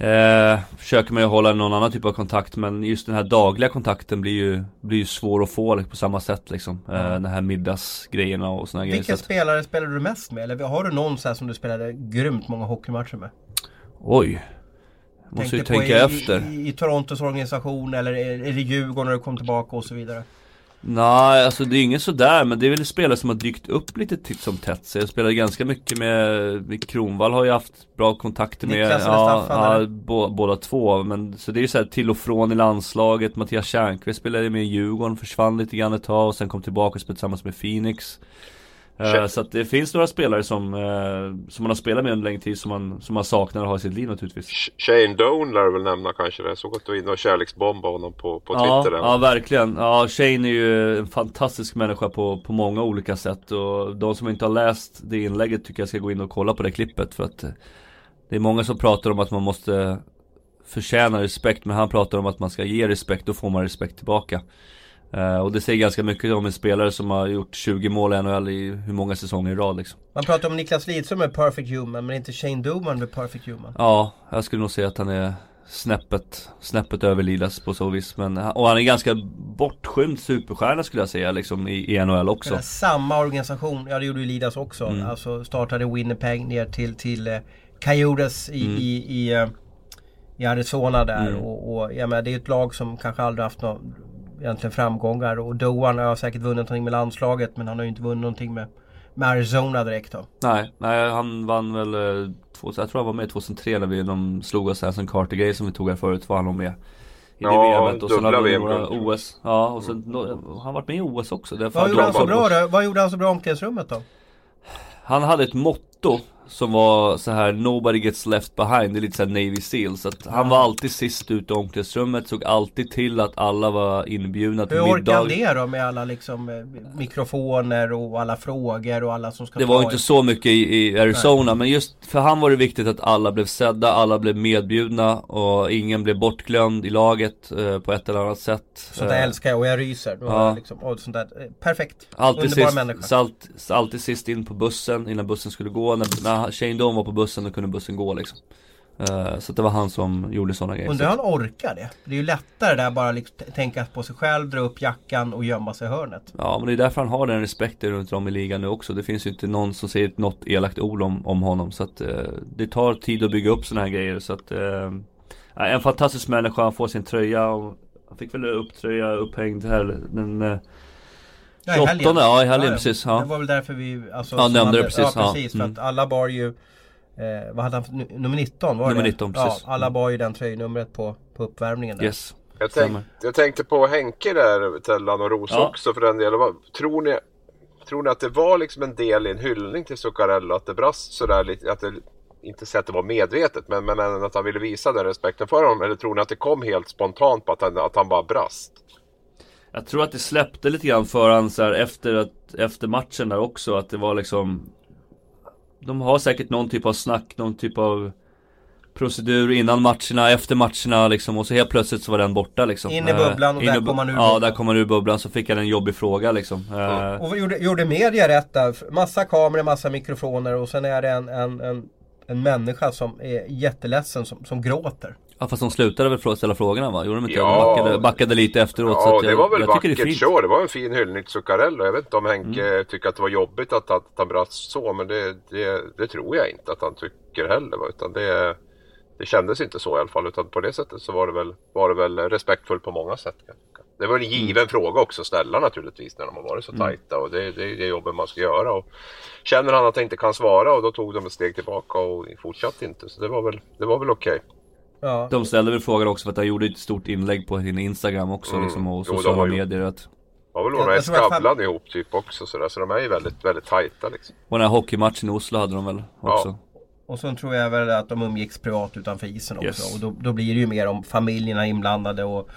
Speaker 2: eh, Försöker man ju hålla någon annan typ av kontakt men just den här dagliga kontakten blir ju, blir ju svår att få på samma sätt liksom. Eh, den här middagsgrejerna och såna grejer. Att,
Speaker 1: spelare spelar du mest med? Eller har du någon så som du spelade grymt många hockeymatcher med?
Speaker 2: oj. Måste ju tänka
Speaker 1: i,
Speaker 2: efter.
Speaker 1: I, I Torontos organisation eller är, det Djurgården när du kom tillbaka och så vidare?
Speaker 2: Nej, alltså det är ingen sådär men det är väl spelare som har dykt upp lite titt som tätt. Så jag spelade ganska mycket med, med Kronvall har jag haft bra kontakter med.
Speaker 1: Niklas eller
Speaker 2: ja,
Speaker 1: Staffan,
Speaker 2: ja båda två. Men så det är ju såhär till och från i landslaget. Mattias Tjärnqvist spelade med i Djurgården, försvann lite grann ett tag och sen kom tillbaka och spelade tillsammans med Phoenix. Eh, så att det finns några spelare som, eh, som man har spelat med under längre tid som man, som man saknar att ha i sitt liv naturligtvis.
Speaker 3: Sh- Shane Doan lär du väl nämna kanske det. Jag såg att du var inne och kärleksbombade honom på, på
Speaker 2: Ja,
Speaker 3: Twitter. där.
Speaker 2: ja verkligen. Ja, Shane är ju en fantastisk människa på, på många olika sätt och de som inte har läst det inlägget tycker jag ska gå in och kolla på det klippet för att eh, det är många som pratar om att man måste förtjäna respekt men han pratar om att man ska ge respekt, då får man respekt tillbaka. Eh, och det säger ganska mycket om en spelare som har gjort 20 mål i NHL i hur många säsonger i rad liksom.
Speaker 1: Man pratar om Niklas Lidström med Perfect Human men inte Shane Doman med Perfect Human.
Speaker 2: Ja, jag skulle nog säga att han är snäppet, snäppet över Lilas på så vis. Men, och han är ganska bortskymd superstjärna skulle jag säga liksom i, i NHL också.
Speaker 1: Samma organisation, ja det gjorde ju Lidas också.
Speaker 2: Mm.
Speaker 1: Alltså startade Winnipeg ner till, till eh, Coyotes i,
Speaker 2: Mm.
Speaker 1: i, i, eh, i Arizona där.
Speaker 2: Mm.
Speaker 1: Och, och jag menar, det är ett lag som kanske aldrig haft några egentligen framgångar. Och Doan har säkert vunnit någonting med landslaget men han har ju inte vunnit någonting med, med Arizona direkt då.
Speaker 2: Nej, nej han vann väl, eh, två, jag tror han var med 2003 när vi, de slog oss här som Carter-grej som vi tog här förut, var han nog med. I det
Speaker 3: Ja,
Speaker 2: VMet och sen vi några
Speaker 3: jag.
Speaker 2: OS. Ja, och sen, no, han har varit med i OS också.
Speaker 1: Vad gjorde
Speaker 2: de
Speaker 1: han så bra då? Vad gjorde han så bra i omklädningsrummet då?
Speaker 2: Han hade ett motto som var så här Nobody gets left behind, det är lite såhär Navy Seal Så att han var alltid sist ut i omklädningsrummet, såg alltid till att alla var inbjudna till
Speaker 1: Hur
Speaker 2: middag
Speaker 1: han det då med alla liksom eh, mikrofoner och alla frågor och alla som ska
Speaker 2: Det var inte så mycket i, i Arizona men just för han var det viktigt att alla blev sedda, alla blev medbjudna och ingen blev bortglömd i laget eh, på ett eller annat sätt
Speaker 1: Sånt där
Speaker 2: Eh,
Speaker 1: älskar jag och jag ryser. Då
Speaker 2: Ja.
Speaker 1: liksom, och sånt där. eh, Perfekt.
Speaker 2: Alltid
Speaker 1: Underbar
Speaker 2: sist, så alltid sist in på bussen innan bussen skulle gå. När, när Shane Doan var på bussen då kunde bussen gå liksom. Eh, så det var han som gjorde sådana grejer.
Speaker 1: Undrar hur han orkar det? Det är ju lättare där bara liksom tänka på sig själv, dra upp jackan och gömma sig i hörnet.
Speaker 2: ja men det är därför han har den respekten runt om i ligan nu också. Det finns ju inte någon som säger något elakt ord om, om honom. Så att eh, det tar tid att bygga upp sådana här grejer. Så att ja, en fantastisk människa, han får sin tröja och han fick väl upp tröja upphängd här den
Speaker 1: Ja, i
Speaker 2: 28,
Speaker 1: helgen.
Speaker 2: ja, i helgen, precis, ja.
Speaker 1: Det var väl därför vi alltså,
Speaker 2: Ja, nämnde det precis,
Speaker 1: Ja,
Speaker 2: ja.
Speaker 1: precis. För
Speaker 2: Mm.
Speaker 1: att alla bar ju eh, Vad hade han för, nu- nummer 19 var
Speaker 2: Nummer
Speaker 1: det?
Speaker 2: 19, precis.
Speaker 1: Ja, alla bar ju den tröjnumret på, på uppvärmningen där.
Speaker 2: Yes.
Speaker 3: Jag, tänk, jag tänkte på Henke där, Tellan och Roos
Speaker 2: Ja.
Speaker 3: också för den delen. Tror ni, tror ni att det var liksom en del i en hyllning till Zuccarello? Att det brast sådär lite? Att det, inte säga att det var medvetet, men, men att han ville visa den respekten för honom? Eller tror ni att det kom helt spontant på att han, att han bara brast?
Speaker 2: Jag tror att det släppte lite grann för han så här efter, att, efter matchen där också att det var liksom De har säkert någon typ av snack, någon typ av Procedur innan matcherna, efter matcherna liksom och så helt plötsligt så var den borta liksom
Speaker 1: In i
Speaker 2: Eh,
Speaker 1: bubblan och
Speaker 2: in
Speaker 1: där kom han ur
Speaker 2: Ja, där kom han ur bubblan så fick han en jobbig fråga liksom Eh,
Speaker 1: Och vad gjorde, gjorde media rätt där? Massa kameror, massa mikrofoner och sen är det en, en, en, en människa som är jätteledsen som, som gråter.
Speaker 2: Ja fast de slutade väl ställa frågorna va? Gjorde de inte?
Speaker 3: Ja.
Speaker 2: De backade, backade lite efteråt så
Speaker 3: Ja, det
Speaker 2: jag,
Speaker 3: var väl
Speaker 2: jag det
Speaker 3: vackert
Speaker 2: fint
Speaker 3: så. Det var en fin hyllning till Zuccarello. Jag vet inte om Henke
Speaker 2: Mm.
Speaker 3: tycker att det var jobbigt att, att han brast så, men det, det, det tror jag inte att han tycker heller. va, Utan det, det kändes inte så i alla fall. Utan på det sättet så var det väl, var det väl respektfullt på många sätt. Det var en given
Speaker 2: Mm.
Speaker 3: fråga också att ställa naturligtvis när de har varit så tajta. Och det, det är det jobbet man ska göra. Och känner han att han inte kan svara och då tog de ett steg tillbaka och fortsatte inte. Så det var väl, det var väl okej.
Speaker 1: Ja.
Speaker 2: De ställde väl frågan också för att han gjorde ett stort inlägg på sin Instagram också
Speaker 3: Mm.
Speaker 2: liksom och
Speaker 3: Jo,
Speaker 2: sociala
Speaker 3: har
Speaker 2: medier att
Speaker 3: Det var väl
Speaker 1: Jag-
Speaker 3: några
Speaker 1: jag tror att fan-
Speaker 3: Skavlan ihop typ också sådär. Så de är ju väldigt, väldigt tajta liksom.
Speaker 2: Och den här hockeymatchen i Oslo hade de väl också
Speaker 1: Och så tror jag väl att de umgicks privat utanför isen också.
Speaker 2: Yes.
Speaker 1: Och då, då blir det ju mer om familjerna inblandade och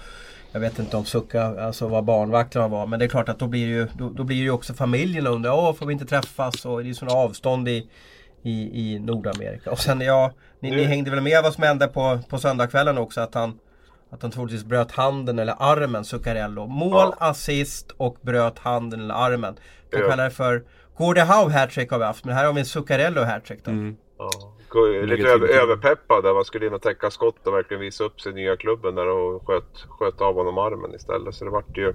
Speaker 1: jag vet inte om Sucka, alltså vad barnvakterna var. Men det är klart att då blir det ju, då, då blir det ju också familjerna undrar, åh får vi inte träffas? Och det är sådana avstånd i, i, i Nordamerika. Och sen ja, ni, ni
Speaker 3: Nu-
Speaker 1: hängde väl med vad som hände på, på söndagskvällen också att han att han troligtvis bröt handen eller armen, Zuccarello. Mål, assist och bröt handen eller armen. Kan
Speaker 3: Ja.
Speaker 1: kalla det för Gordie Howe hattrick har vi haft, men här har vi en Zuccarello hattrick då.
Speaker 2: Mm.
Speaker 3: Ja. Lite över, överpeppad där man skulle in och täcka skott och verkligen visa upp sig i nya klubben där och sköt, sköt av honom armen istället. Så det vart ju...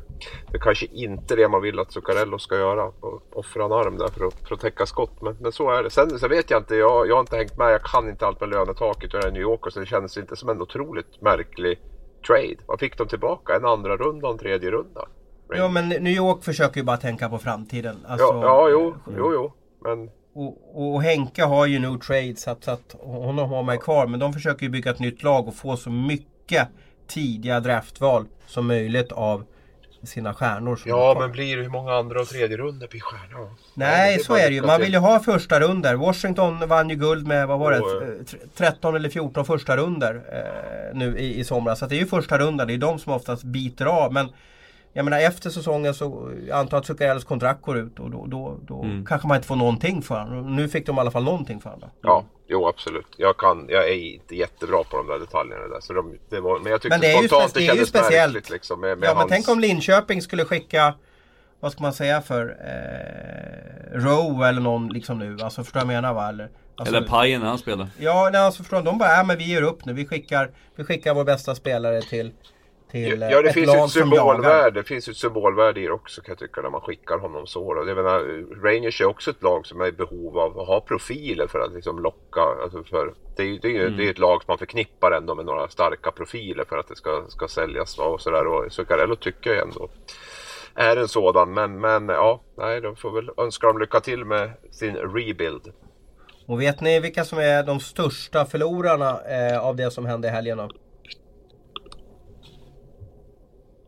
Speaker 3: Det kanske inte det man vill att Zuccarello ska göra. och Offra en arm där för att, för att täcka skott. Men, men så är det. Sen, sen vet jag inte, jag, jag har inte hängt med. Jag kan inte allt med lönetaket. Jag är i New York så det kändes inte som en otroligt märklig trade. Vad fick de tillbaka? En andra runda och en tredje runda?
Speaker 1: Ja men New York försöker ju bara tänka på framtiden. Alltså,
Speaker 3: ja, ja, jo, jo, jo. Men
Speaker 1: Och, och Henke har ju no trade så att, så att honom har man kvar. Men de försöker ju bygga ett nytt lag och få så mycket tidiga draftval som möjligt av sina stjärnor.
Speaker 3: Ja, men blir det hur många andra och tredje runder blir stjärnor?
Speaker 1: Nej,
Speaker 3: det
Speaker 1: så är det ju. Man vill ju ha första runder. Washington vann ju guld med, vad var det,
Speaker 3: Åh,
Speaker 1: eh, tre- 13 eller 14 första runder eh, nu i, i somras. Så det är ju första rundan, det är de som oftast biter av. Men jag menar efter säsongen så jag antar att Zuccarellos kontrakt går ut och då, då, då
Speaker 3: Mm.
Speaker 1: kanske man inte får någonting för honom. Nu fick de i alla fall någonting för honom.
Speaker 3: Ja, jo absolut. Jag, kan, jag är inte jättebra på de där detaljerna där. Så de, det var, men jag tyckte
Speaker 1: Men det är ju
Speaker 3: spontant det
Speaker 1: det
Speaker 3: kändes
Speaker 1: speciellt.
Speaker 3: märkligt liksom. Med, med
Speaker 1: Ja men
Speaker 3: hans...
Speaker 1: tänk om Linköping skulle skicka vad ska man säga för eh, Rowe eller någon liksom nu. Alltså förstår du vad jag menar va? Eller, alltså,
Speaker 2: Eller Pajen när han spelade
Speaker 1: Ja, nej, alltså förstår du, de bara, ja men vi ger upp nu. Vi skickar, vi skickar vår bästa spelare till, till eh,
Speaker 3: Ja, det
Speaker 1: ett
Speaker 3: finns ett symbolvärde. Det finns ett symbolvärde i det också kan jag tycka när man skickar honom så. Då. Jag menar, Rangers är också ett lag som är i behov av att ha profiler för att liksom locka. Alltså för, det är det är,
Speaker 1: Mm.
Speaker 3: det är ett lag som man förknippar ändå med några starka profiler för att det ska, ska säljas och sådär. Och Zuccarello tycker jag ändå är en sådan. Men, men ja, nej, de får väl önska dem lycka till med sin rebuild.
Speaker 1: Och vet ni vilka som är de största förlorarna eh, av det som hände i helgen då?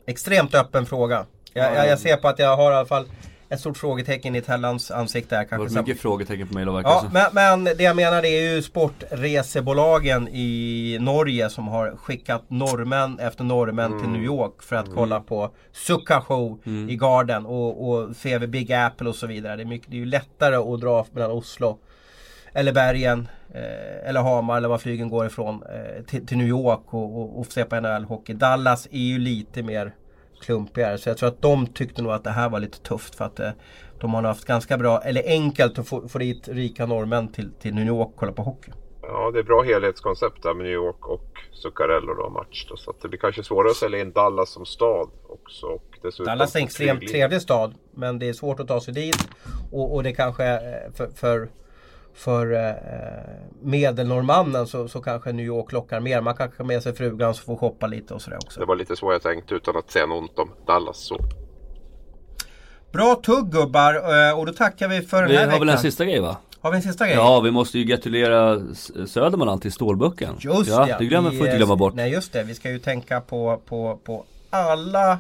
Speaker 1: Extremt öppen fråga. Jag, jag, jag ser på att jag har i alla fall ett stort frågetecken i Tellans ansikte. Här,
Speaker 2: Det
Speaker 1: kanske.
Speaker 2: mycket frågetecken på mig verkar
Speaker 1: Ja,
Speaker 2: som.
Speaker 1: men, men det jag menar det är ju sportresebolagen i Norge som har skickat norrmän efter norrmän till New York för att kolla på Succa Show i Garden och, och vid Big Apple och så vidare. Det är, mycket, det är ju lättare att dra mellan Oslo eller Bergen eh, eller Hamar eller var flygen går ifrån eh, till, till New York och, och, och se på NHL-hockey. Dallas är ju lite mer klumpigare så jag tror att de tyckte nog att det här var lite tufft för att eh, de har haft ganska bra, eller enkelt att få, få dit rika norrmän till, till New York och kolla på hockey.
Speaker 3: Ja, det är bra helhetskoncept där med New York och Zuccarello då match. Då, så att det blir kanske svårare att sälja in Dallas som stad också. Och dessutom
Speaker 1: Dallas är en extremt trevlig stad men det är svårt att ta sig dit och, och det kanske eh, för, för för eh, medelnorrmannen så, så kanske New York lockar mer. Man kanske har med sig frugan så får shoppa lite och sådär också.
Speaker 3: Det var lite så jag tänkte utan att säga något om Dallas så.
Speaker 1: Bra tugg gubbar eh, och då tackar vi för den
Speaker 2: Vi
Speaker 1: här
Speaker 2: har väl en
Speaker 1: veckan.
Speaker 2: sista grej va?
Speaker 1: Har vi en sista grej?
Speaker 2: Ja, vi måste ju gratulera Södermanland till stålbucken.
Speaker 1: Just
Speaker 2: ja, det glömmer
Speaker 1: Vi,
Speaker 2: får inte glömma bort.
Speaker 1: Nej just det, vi ska ju tänka på, på, på alla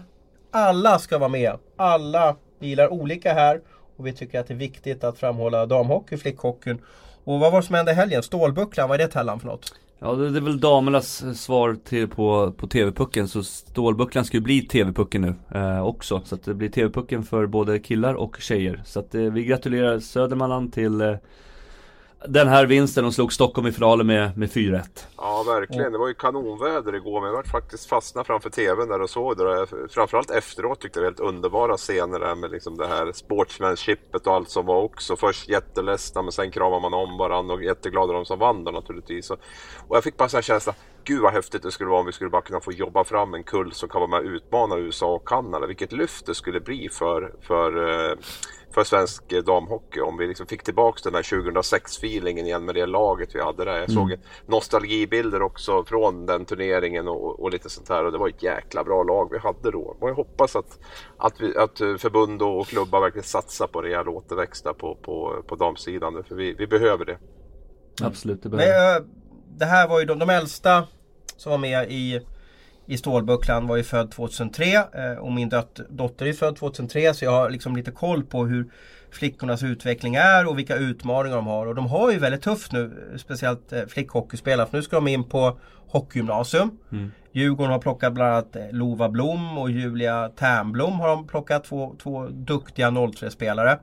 Speaker 1: Alla ska vara med. Alla vi gillar olika här och vi tycker att det är viktigt att framhålla damhockey, flickhockeyn. Och vad var det som hände i helgen? Stålbucklan, vad är det Tellan för något?
Speaker 2: Ja, det det är väl damernas svar till, på, på TV-pucken. Så stålbucklan ska ju bli TV-pucken nu eh, också. Så att det blir TV-pucken för både killar och tjejer. Så att eh, vi gratulerar Södermanland till eh, den här vinsten. De slog Stockholm i finalen med, med 4-1.
Speaker 3: Ja, verkligen. Det var ju kanonväder igår, men jag var faktiskt fastna framför TVn där och såg det. Där. Framförallt efteråt tyckte jag det var helt underbara scener där med liksom det här sportsmanshipet och allt som var också. Först jätteledsna, men sen kramade man om varandra och jätteglada de som vann då naturligtvis. Och, och jag fick bara en här känsla, gud vad häftigt det skulle vara om vi skulle bara kunna få jobba fram en kull som kan vara med och utmana USA och Kanada. Vilket lyft det skulle bli för, för eh, för svensk eh, damhockey. Om vi liksom fick tillbaks den där 2006-feelingen igen med det laget vi hade där. Jag såg nostalgibilder också från den turneringen och, och lite sånt här. Och det var ett jäkla bra lag vi hade då. Och jag hoppas att, att, vi, att eh, förbund och klubbar verkligen satsar på rejäl återväxt på, på, på damsidan. För vi, vi behöver det.
Speaker 2: Absolut, det
Speaker 1: Men,
Speaker 2: behöver
Speaker 1: eh, det här var ju de, de äldsta som var med i, i Stålbucklan var ju född 2003 eh, och min dot, dotter är född 2003 så jag har liksom lite koll på hur flickornas utveckling är och vilka utmaningar de har. Och de har ju väldigt tufft nu, speciellt eh, flickhockeyspelare. För nu ska de in på hockeygymnasium. Djurgården har plockat bland annat eh, Lova Blom och Julia Ternblom har de plockat två, två duktiga 03-spelare.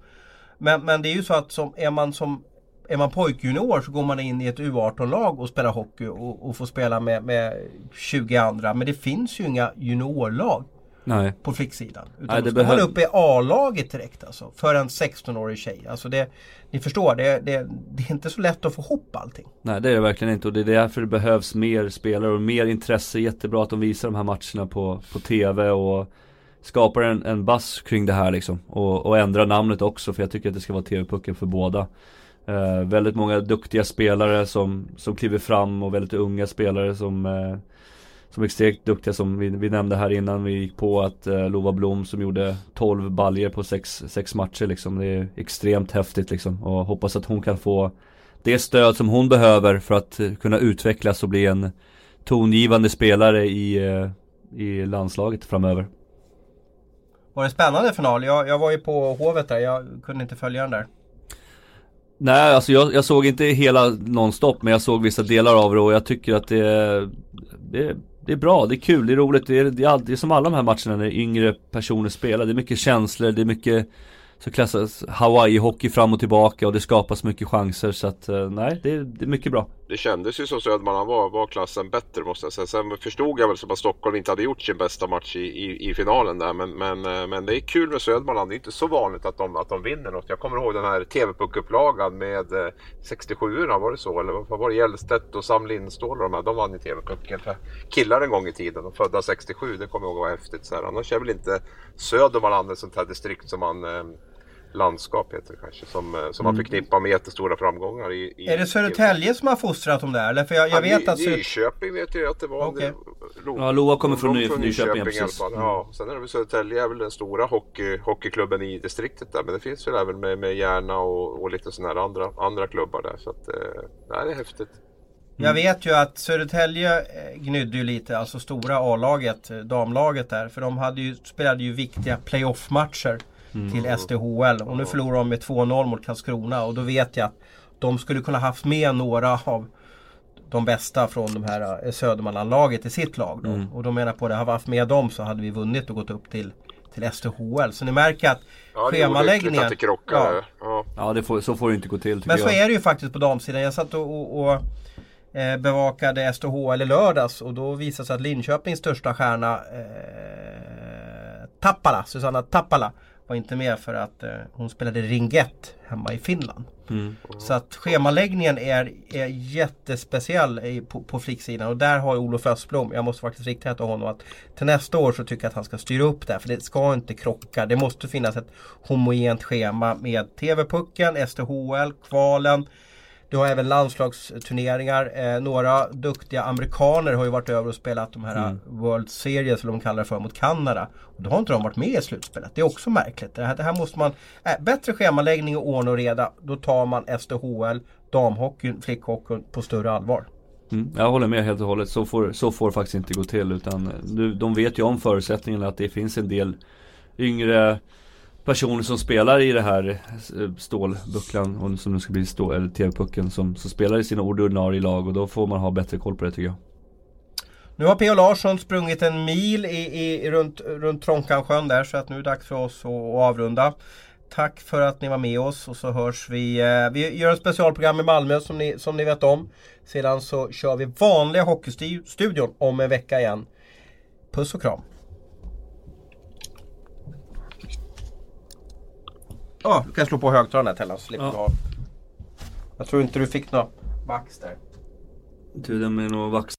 Speaker 1: Men, men det är ju så att som, är man som är man pojkjunior så går man in i ett U18-lag och spelar hockey och, och får spela med, med 20 andra. Men det finns ju inga juniorlag
Speaker 2: Nej.
Speaker 1: på flicksidan. Utan
Speaker 2: Nej, det
Speaker 1: ska man
Speaker 2: behöv-
Speaker 1: upp i A-laget direkt alltså. För en 16-årig tjej. Alltså det, ni förstår, det, det, det är inte så lätt att få ihop allting.
Speaker 2: Nej det är det verkligen inte och det är därför det behövs mer spelare och mer intresse. Jättebra att de visar de här matcherna på, på TV och skapar en, en buzz kring det här liksom. Och, och ändrar namnet också för jag tycker att det ska vara TV-pucken för båda. Eh, väldigt många duktiga spelare som, som kliver fram och väldigt unga spelare som eh, som är extremt duktiga som vi, vi nämnde här innan vi gick på att eh, Lova Blom som gjorde 12 baljer på 6 matcher liksom. Det är extremt häftigt liksom och hoppas att hon kan få det stöd som hon behöver för att eh, kunna utvecklas och bli en tongivande spelare i, eh, i landslaget framöver.
Speaker 1: Var det spännande final? Jag, jag var ju på Hovet där, jag kunde inte följa den där.
Speaker 2: Nej, alltså jag, jag såg inte hela nonstop men jag såg vissa delar av det och jag tycker att det är, det, det är bra, det är kul, det är roligt, det är, det är, det är som alla de här matcherna när yngre personer spelar. Det är mycket känslor, det är mycket så klassas Hawaii-hockey fram och tillbaka och det skapas mycket chanser så att eh, nej, det, är- det är mycket bra.
Speaker 3: Det kändes ju som Södermanland var, var klassen bättre måste jag säga. Sen förstod jag väl som att Stockholm inte hade gjort sin bästa match i, i, i finalen där. Men, men, eh, men det är kul med Södermanland. Det är inte så vanligt att de, att de vinner något. Jag kommer ihåg den här TV-puckupplagan med eh, 67orna, var det så? Eller vad var det? Gällstedt och Sam Lindstål och de här. De vann ju TV-pucken för killar en gång i tiden. De födda 67, det kommer jag ihåg var häftigt. Så här. Annars är väl inte Södermanland ett sånt här distrikt som man eh, landskap heter det kanske. Som, eh, som man förknippar med jättestora framgångar. I, i,
Speaker 1: Är det Södertälje som har fostrat dem där? Eller för jag, jag
Speaker 3: Ja,
Speaker 1: vet att...
Speaker 3: Nyköping vet jag att det var.
Speaker 1: Okej.
Speaker 3: Det- Lo-
Speaker 2: Ja, Loa kommer från Ny- Nyköping, ja,
Speaker 3: i alla
Speaker 2: precis.
Speaker 3: fall. Ja, sen är det väl Södertälje är väl den stora hockey, hockeyklubben i distriktet där. Men det finns väl även med, med Järna och, och lite sådana här andra, andra klubbar där. Så att, eh, det här är häftigt.
Speaker 1: Jag vet ju att Södertälje eh, gnydde ju lite, alltså stora A-laget, damlaget där. För de hade ju, spelade ju viktiga playoff-matcher mm. till SDHL. Och nu förlorar de med 2-0 mot Karlskrona och då vet jag att de skulle kunna haft med några av de bästa från de här eh, Södermanlandlaget i sitt lag. Då. Mm. Och då menar på det, hade vi haft med dem så hade vi vunnit och gått upp till, till SDHL. Så ni märker att ja, schemaläggningen...
Speaker 3: Att det krockar.
Speaker 2: Ja, ja. ja det får, så får det inte gå till.
Speaker 1: Men så jag. är det ju faktiskt på damsidan. Jag satt och, och, och eh, bevakade SDHL i lördags och då visade sig att Linköpings största stjärna eh, Tappala, Susanna Tappala var inte med för att eh, hon spelade ringett hemma i Finland. Mm. Så att schemaläggningen är, är jättespeciell i, på, på flicksidan och där har Olof Östblom, jag måste faktiskt rikta till honom att till nästa år så tycker jag att han ska styra upp det för det ska inte krocka. Det måste finnas ett homogent schema med TV-pucken, STHL, kvalen du har även landslagsturneringar. Eh, några duktiga amerikaner har ju varit över och spelat de här mm. World Series, eller de kallar det för, mot Kanada. Och då har inte de varit med i slutspelet. Det är också märkligt. Det här, det här måste man... Äh, bättre schemaläggning och ordning och reda. Då tar man SDHL, damhockeyn, flickhockeyn på större allvar.
Speaker 2: Mm, jag håller med helt och hållet. Så får, så får det faktiskt inte gå till. Utan eh, de vet ju om förutsättningarna att det finns en del yngre personer som spelar i det här eh, stålbucklan och som nu ska bli stål, eller TV-pucken som, som spelar i sina ordinarie lag och då får man ha bättre koll på det tycker jag.
Speaker 1: Nu har P.O. Larsson sprungit en mil i, i, runt, runt Trånkansjön där så att nu är det dags för oss att, att avrunda. Tack för att ni var med oss och så hörs vi. Eh, vi gör ett specialprogram i Malmö som ni, som ni vet om. Sedan så kör vi vanliga Hockeystudion om en vecka igen. Puss och kram! Oh, du kan slå på högtalaren där Tellan så slipper ja. du ha. Jag tror inte du fick något vax där.
Speaker 2: Du, med något vax